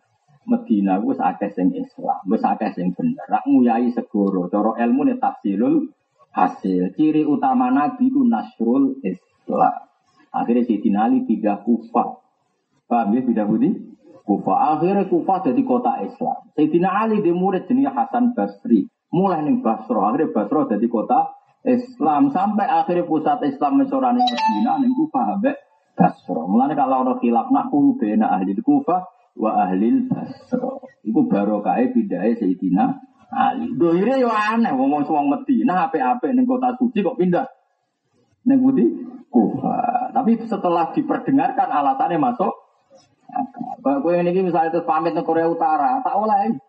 Medina itu sakit sing Islam, wis akeh sing bener. Rak nguyai segoro, cara ilmu ne tafsilul hasil. Ciri utama Nabi itu nasrul Islam. Akhirnya Sayyidina Ali tidak kufah. Paham ya tidak budi? Kufa. Akhirnya Kufa jadi kota Islam. Sayyidina Ali di murid jenis Hasan Basri. Mulai nih Basro. Akhirnya Basro jadi kota Islam. Sampai akhirnya pusat Islam Mesoran yang Medina. Nih Kufa habis Basro. Mulai kalau orang khilaf nahu bena ahli Kufa wa ahli Basro. Iku barokah bidai Sayyidina Ali. Dohirnya ya aneh. Ngomong suang Medina. Apa-apa nih kota suci kok pindah. Nih budi Kufa. Tapi setelah diperdengarkan alasannya masuk kalau gue ini misalnya itu pamit ke Korea Utara, tak oleh.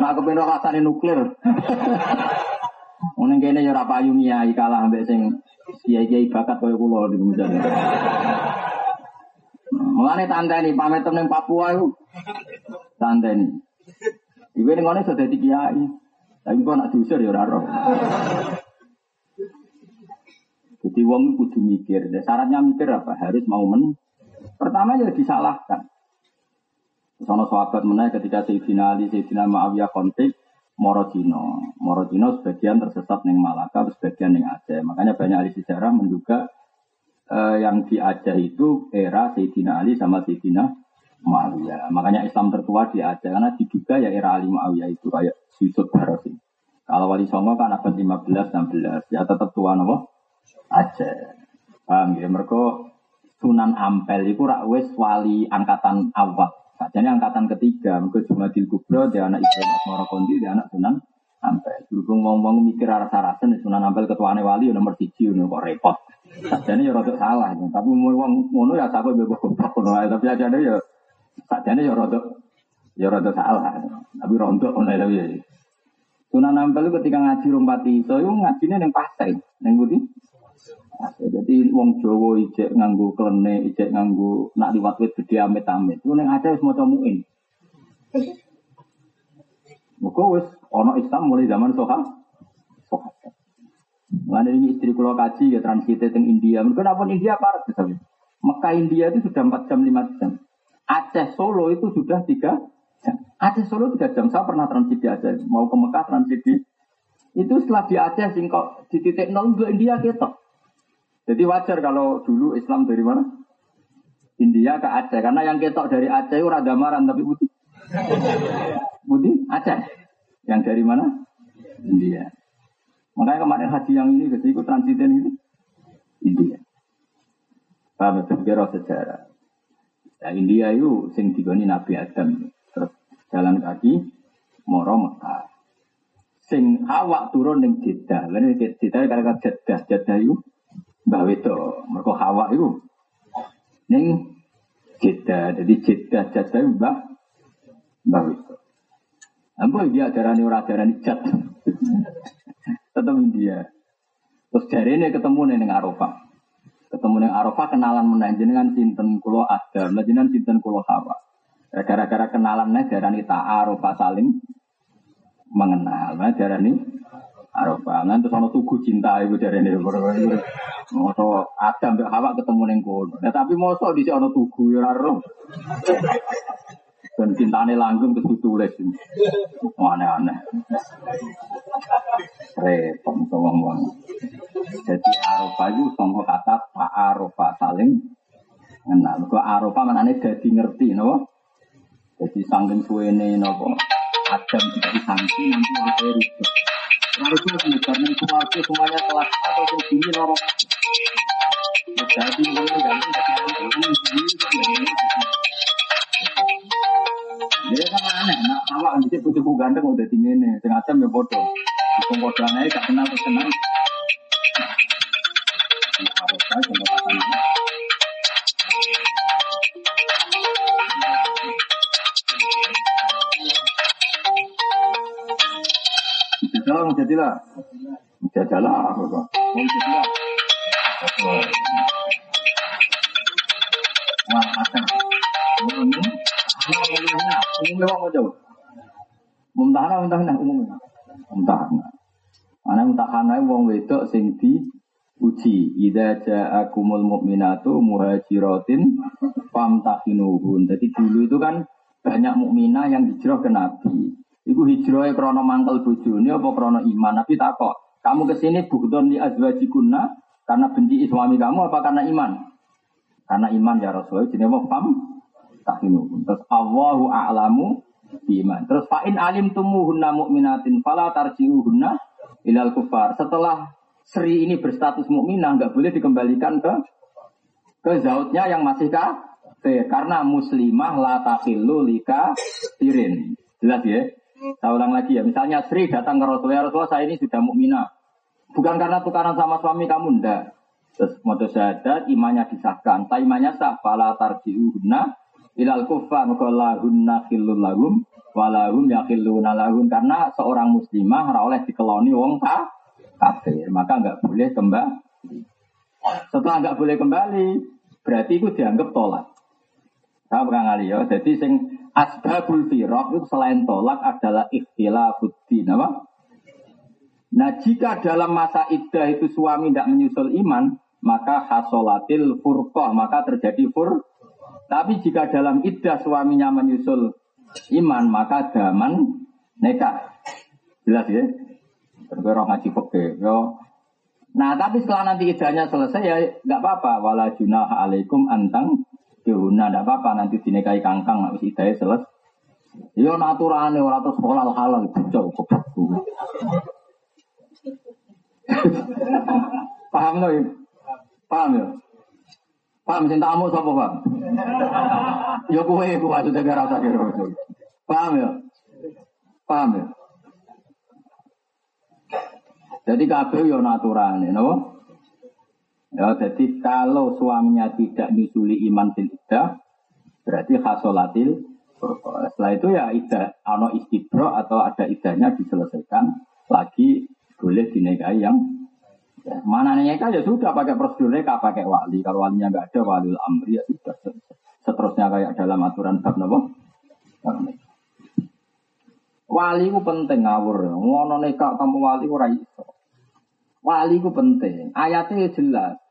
Nah, aku pengen rasanya nuklir. Mungkin kayaknya ya rapa ayumnya, kalah ambek sing kiai kiai bakat kaya kulo di bumi Mulane tante ini pamit temen Papua itu, tante ini. Ibu ini ngono sudah di kiai, tapi kok nak diusir ya raro. Jadi wong kudu mikir, syaratnya mikir apa? Harus mau men Pertama ya disalahkan. Sono sahabat menaik ketika Sayyidina Ali, Sayyidina Ma'awiyah konflik, Morotino. Morotino sebagian tersesat neng Malaka, sebagian neng Aceh. Makanya banyak ahli sejarah menduga eh, yang di Aceh itu era Sayyidina Ali sama Sayyidina Muawiyah. Makanya Islam tertua di Aceh karena diduga ya era Ali Muawiyah itu kayak Yusuf Barosi. Kalau Wali Songo kan abad 15 16 ya tetap tua nopo Aceh. Paham ya? Mereka Sunan Ampel itu rak wis wali angkatan awal. Sajane angkatan ketiga, mergo Jumadil Kubro dia anak Ibrahim Asmara Kondi dia anak Sunan Ampel. Berhubung wong-wong mikir arah sarasen Sunan Ampel ketuane wali ya nomor 1 kok repot. Sajane ya rada salah, tapi wong ngono ya sampe bebas goblok ngono tapi ajane ya sajane ya rada ya rada salah. Tapi rontok ngono tapi ya. Sunan Ampel ketika ngaji rompati iso yo ngajine ning pasai, ning putih jadi wong Jawa ijek nganggu klene, ijek nganggu nak liwat wit gede amit-amit. Ku ning ada wis maca muin. Muga wis ana Islam mulai zaman Soha. Soha. Mulane ini istri kula kaji ya transit teng India. Mungkin apa India parah tapi Mekah India itu sudah 4 jam 5 jam. Aceh Solo itu sudah 3 jam. Aceh Solo 3 jam. Saya pernah transit di Aceh. Mau ke Mekah transit di itu setelah di Aceh singkok di titik nol ke India ketok. Jadi wajar kalau dulu Islam dari mana? India ke Aceh. Karena yang ketok dari Aceh itu rada maran tapi putih. Putih Aceh. Yang dari mana? India. Makanya kemarin haji yang ini ke ikut transitin ini India. Paham kira sejarah. Ya, India itu sing digoni Nabi Adam. Terus jalan kaki moro Mekah. Sing awak turun Jeddah. Lalu Jeddah karena Jeddah, Jeddah itu Mbah Wedo, mereka hawa itu. Neng Jeddah, jadi Jeddah Jeddah Mbah Mbah Wedo. Ambo dia ajaran ora ajaran ijat. Tetap India. Terus dari ini ketemu neng Arafah. Ketemu neng Arafah kenalan menang jenengan sinten kulo Adam, jenengan sinten kulo Hawa. Gara-gara kenalan nih darani Arafah saling mengenal. Nah darani Arafah. Nanti terus tugu cinta ibu dari ini. Moto Adam mbak Hawa ketemu neng kono. Nah, tapi moso di sana tugu ya roh. Dan cintane langgeng terus ditulis. Aneh-aneh. Repot ngomong-ngomong. Jadi Arafah itu sama kata Pak Arafah saling kenal. Arafah mana nih jadi ngerti, no? Jadi sanggeng suwene, nopo. Adam tidak disangsi nanti ada ribet. Harus lagi karena keluarga semuanya kelas atau segini lorong. Jadi mulai dari Dia kan aneh, nak awak kan bisa butuh ganteng udah tinggi nih, jam ya bodoh. Itu bodoh aja gak kenal sama pasangan. Jajalah, mau jadilah. Jajalah, apa Mau jadilah. Wah, akan. Ini, umumnya mau jauh. Mumtahana, mumtahana, umumnya. Mumtahana. Mana mumtahana wong wedok sing di uji ida ja'akumul mu'minatu muhajiratin famtahinuhun. Jadi dulu itu kan banyak mukminah yang hijrah ke Nabi. Iku hijrah krono mangkel bojone apa krono iman. Nabi takok, kamu ke sini bukton di azwajikunna karena benci suami kamu apa karena iman? Karena iman ya Rasulullah. Jadi apa fam? tahinuhum. Terus Allahu a'lamu biman. Terus fa'in alim tumuhunna mu'minatin fala tarji'uhunna ilal kufar. Setelah Sri ini berstatus mukminah nggak boleh dikembalikan ke ke zautnya yang masih kafir karena muslimah la takhillu lika tirin. Jelas ya? Saya ulang lagi ya. Misalnya Sri datang ke Rasulullah, Rasulullah saya ini sudah mukminah. Bukan karena tukaran sama suami kamu ndak. Terus moto syahadat imannya disahkan. Tak imannya sah fala tarji'uhunna ilal kufar lahunna khillul lahum walahum yakhilluna lahum karena seorang muslimah ora oleh dikeloni wong ka kafir maka enggak boleh kembali setelah enggak boleh kembali berarti itu dianggap tolak Tahu Kang Ali ya. Jadi sing asbabul firaq itu selain tolak adalah ikhtilafuddin apa? Nah jika dalam masa iddah itu suami tidak menyusul iman, maka hasolatil furqah, maka terjadi fur. Tapi jika dalam iddah suaminya menyusul iman, maka daman nekah. Jelas ya? Terus ngaji fikih. Yo. Nah, tapi setelah nanti idahnya selesai ya nggak apa-apa. Wala junah alaikum antang Yuna ndak apa-apa nanti dinikahi kangkang nggak bisa idahnya selesai. Yo naturane ora terus halal halal bocah kok. Paham loh? Paham ya? Paham cintamu sapa, Pak? Ya kowe iku maksudnya gara tak kira. Paham ya? Paham ya? Jadi kabeh yo naturane, napa? Ya, jadi kalau suaminya tidak nyusuli iman fil iddah, berarti khasolatil setelah itu ya idah, ano istibro atau ada idahnya diselesaikan lagi boleh dinikahi yang ya, mana nikah ya sudah pakai prosedur nikah pakai wali. Kalau walinya nggak ada wali amri ya sudah. Seterusnya kayak dalam aturan bab nopo wali ku penting ngawur. Ngono nikah kamu wali ora iso. Wali ku penting. Ayatnya jelas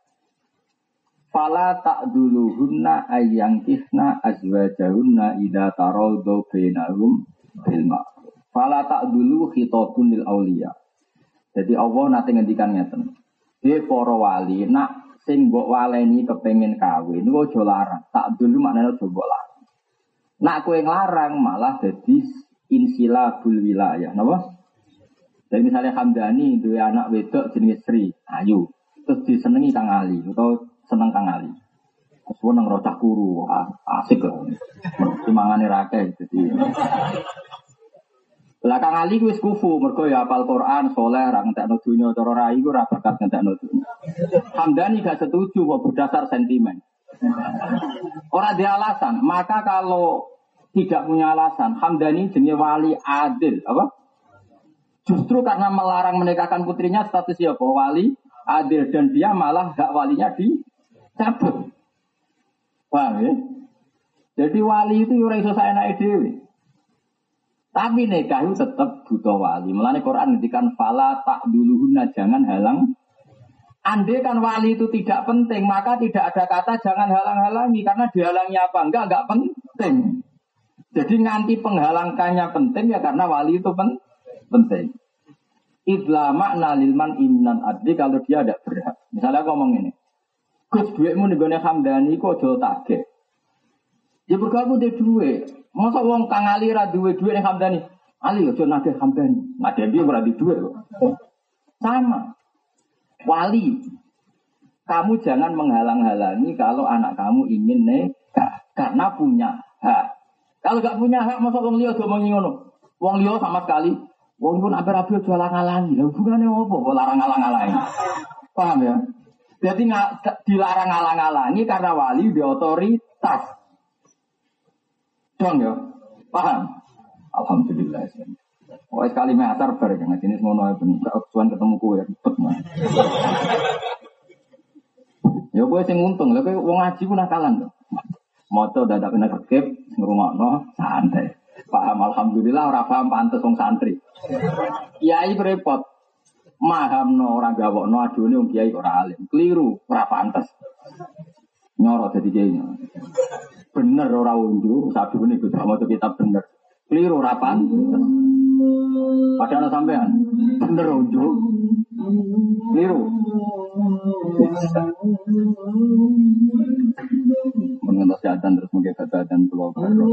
Fala tak dulu hunna ayang kisna azwajahunna ida tarodo benahum bil Fala tak dulu khitabun lil aulia. Jadi Allah nanti ngendikan ngeten. Dia para wali nak sing mbok waleni kepengin kawin aja larang. Tak dulu maknanya aja mbok larang. Nak kowe nglarang malah jadi insilabul wilayah. Napa? Jadi misalnya Hamdani dua anak wedok jenis Sri, ayu. Terus disenengi Kang Ali atau seneng Kang Ali. Terus nang rocah kuru, asik lah. Timangane rake jadi. Lah Kang Ali wis kufu mergo ya apal Quran, soleh, ra ngentekno donya, cara rai ku ora bakat ngentekno donya. Hamdani gak setuju kok berdasar sentimen. Orang dia alasan, maka kalau tidak punya alasan, Hamdani jenis wali adil, apa? Justru karena melarang menikahkan putrinya status ya wali adil dan dia malah hak walinya di cabut. Paham ya? Jadi wali itu ora iso saenake. Tapi nikah itu tetap butuh wali. Melani Quran ngendikan fala tak duluhuna jangan halang. Andai kan wali itu tidak penting, maka tidak ada kata jangan halang-halangi karena dihalangi apa? Enggak, enggak penting. Jadi nganti penghalangkannya penting ya karena wali itu pen penting. Idla makna lilman imnan adli kalau dia ada berhak. Misalnya ngomong ini, Gus duitmu nih gue Hamdani kok jauh target. Ya bergabung deh duit. Masa uang Kang Ali ra duwe duit ning Hamdani. Ali yo nagih Hamdani. Nagih dia berarti duit kok. Sama. Wali. Kamu jangan menghalang-halangi kalau anak kamu ingin nikah karena punya hak. Kalau gak punya hak masa wong liya ngomongi ngono. Wong liya sama sekali Wong pun hampir-hampir jual ngalangi. Hubungannya apa? Larang ngalang-ngalangi. Paham ya? Jadi dilarang ngalang-ngalangi karena wali di otoritas. Dong ya? Paham? Alhamdulillah. Wah sekali meter bareng dengan jenis ngono ya bener. Tuan ketemu kue ya ribet mah. Ya gue sing untung, kowe wong ngaji ku nakalan to. Maca dadak kena kerkep ngrungokno santai. Paham alhamdulillah ora paham pantes wong santri. Kiai repot no orang no adune wong kiai ora alim. Keliru, ora pantes. Nyoro dadi kiai. Bener ora undu, sabune iku sama kitab bener. Keliru ora. Padahal sampean bener ojo. Liru. Mengenai kesehatan terus mungkin kesehatan pulau Karo.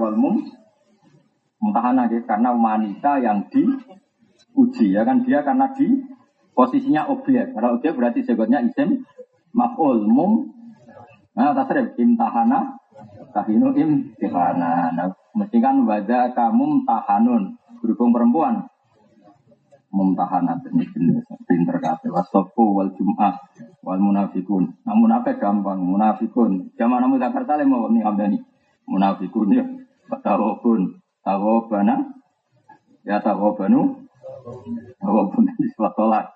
Wal mum mutahanah gitu karena wanita yang diuji ya kan dia karena di posisinya objek. Karena objek berarti sebutnya isim maf'ul mum nah tasrif imtahana tahinu imtihana. Nah, mesti kan wada kamu tahanun berhubung perempuan mumtahanat ini jenis pinter kabeh wasofu wal jum'ah wal munafikun. Nah munafik gampang, munafikun. Zaman zakar salim mau nih abdani. Munafikun ya. Tawabun, tawabana, ya tawabanu, tawabun di tolak,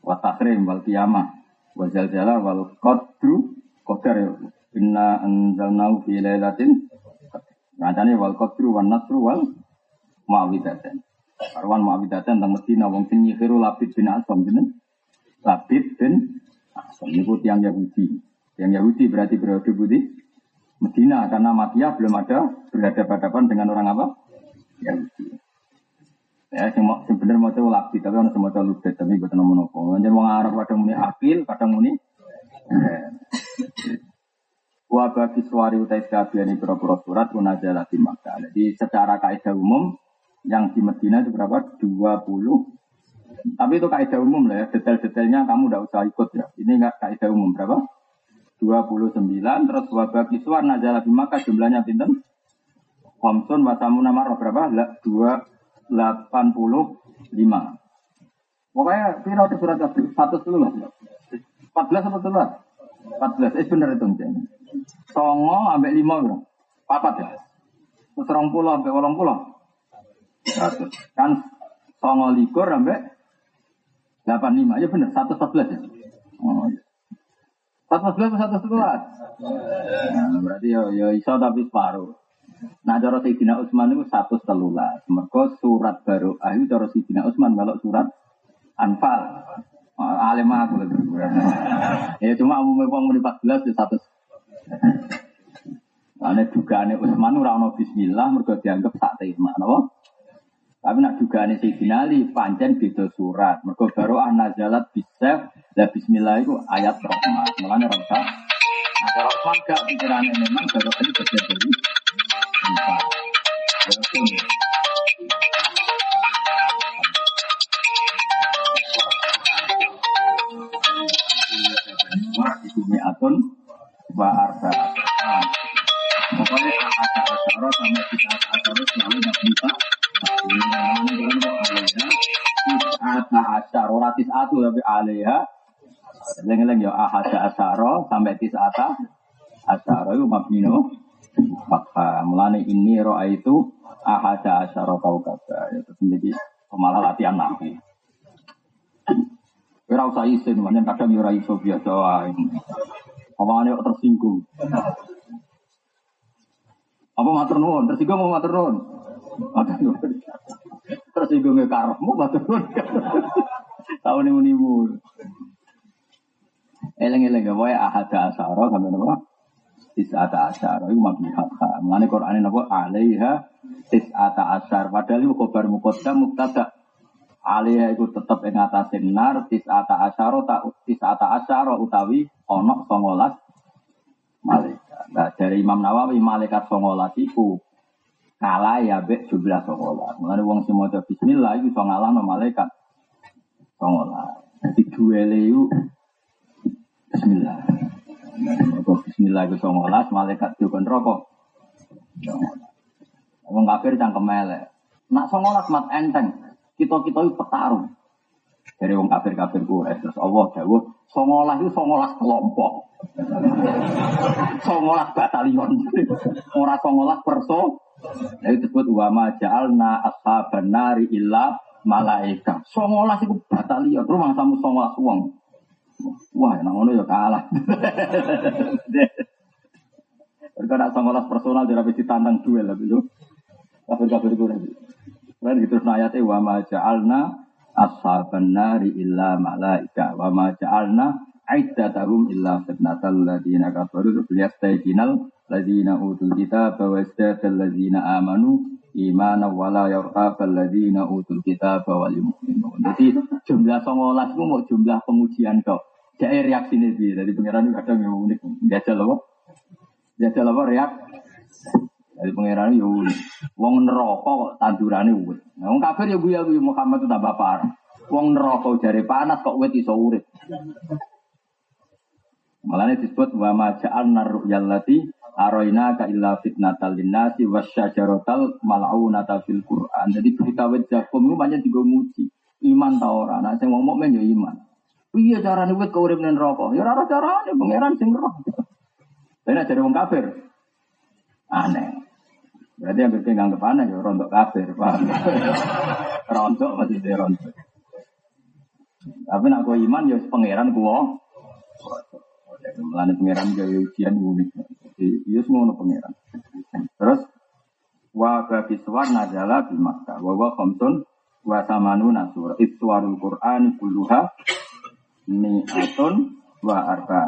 wa takrim wal qiyamah, wa zalzala wal qadru, qadar ya. Inna anzalnahu fi lailatin Ngacane wal qadru wan nasru wal muawidaten. Karwan muawidaten tentang Medina wong sing nyihiru bin Asam. Labid bin Asam. Niku tiyang Yahudi. Yang Yahudi berarti periode putih Medina karena Makkiyah belum ada berhadapan-hadapan dengan orang apa? Yahudi. Ya, sing mau sing bener mau tapi ono semua Ludet tapi boten nomo nopo. Njen wong Arab kadang muni akil, kadang muni Wa bagi suari utai sekabian pura-pura surat munazalah di Makkah. Jadi secara kaidah umum yang di Medina itu berapa? 20 tapi itu kaidah umum lah ya, detail-detailnya kamu tidak usah ikut ya. Ini enggak kaidah umum berapa? 29 terus wa bagi suar nazalah di Makkah jumlahnya pinten? Khamsun wa samuna marrah berapa? La- 285. Pokoknya piro itu surat? Satu dulu lah. 14 apa dulu? 14. Eh bener itu. Songo ambek lima bro. Papat ya. Terus pulau ambek wolong pulau. Kan songo likur ambek 85. Ya bener. 114 ya. Oh, iya. 114 atau 111? Nah, berarti ya, ya iso tapi separuh. Nah, cara Sayyidina Utsman itu satu telulas. Mereka surat baru. Itu cara Sayyidina Utsman kalau surat Anfal. Ah, Alim aku. Ya cuma umumnya wong muni 14 ya satu. Ane dugaane Utsman ora ono bismillah mergo dianggap sak tema, napa? Tapi nak dugaane Sayyidina Ali pancen beda surat. Mergo baru nazalat bisaf la bismillah itu ayat rahmat. Mulane ora usah Nah, Osman gak pikirannya memang baru ini bagian dari empat. Wah, itu mi'atun wa arba. Pokoknya ada acara sama kita acara selalu nggak bisa. Ada acara, orang tis atu tapi alaiha. Leng-leng ya ahada acara sampai tis ata. Acara itu mabnino. Maka mulane ini roa itu ahada acara kau kata. Itu menjadi pemalah latihan nabi. Ora usah isin, makanya kadang ora iso biasa wae. Omongane tersinggung. Apa matur? Tersinggung mau matur? Nuwun. Tersinggung ya karepmu matur nuwun. Tahun ini menimu. Eleng-eleng ya wae ahada asyara sampe napa? Tis'ata asyara iku mabni hakha. Mulane Qur'ane napa? Alaiha tis'ata asyar. Padahal itu khabar muqaddam mubtada alaiha itu tetap ing atase nar tis'ata asyara ta tis'ata asyara utawi ana 19 malaikat. Nah, dari Imam Nawawi malaikat 19 iku kalah ya be jumlah 19. Mulane wong sing maca bismillah iku iso ngalahno malaikat 19. Jadi duele iku bismillah. Nah, bismillah iku 19 malaikat dikon rokok. Kafir cangkem elek. Nak 19 mat enteng. Kita kita itu petarung. Dari wong kafir kafir Quraisy terus Allah jauh songolah itu songolah kelompok. songolah batalion. Ora songolah perso. Jadi disebut wa ma ja'alna ashaban nari illa malaika. Songolah itu batalion. Rumah samu songolah wong. Wah, enak ngono ya kalah. Karena songolah personal jadi ditantang duel lah itu. Kafir-kafir Quraisy. Kan gitu wa ma ja'alna ashaban nari illa malaika wa ma ja'alna aiddatahum illa fitnatal ladina kafaru liyastayqinal ladina utul kitab wa yazdadal ladina amanu imana wala yartabal ladina utul kitab wal mu'minun. Jadi jumlah 19 itu mau jumlah pemujian kok. Jadi reaksi ini dari pengiran itu kadang yang unik. Jajal apa? Jajal apa reaksi? Dari pangeran yo wong neraka kok tandurane. Nah, wong kafir ya guya guyu Muhammad itu tambah parah. Wong neraka jare panas kok wit iso urip. Malahnya disebut wa ma ja'alna ru'yal lati aroina ka illa fitnatal linnasi wasyajaratal mal'unata fil Qur'an. Jadi berita wit jakum itu banyak juga muji. Iman ta ora? Nah sing wong mukmin ya iman. Iya carane wit urip ning neraka? Ya ora carane pangeran sing roh. Lah dari wong kafir aneh. Berarti yang bikin nganggep aneh ya rontok kafir, paham? masih dia rontok. Tapi nak gue iman ya pangeran gue. Melani pangeran gaya ujian unik. Jadi ya semua pangeran. Terus wa babiswar najala di Makkah. Wa wa khamsun wa samanu nasur. Iswarul Qur'an kulluha mi'atun wa arba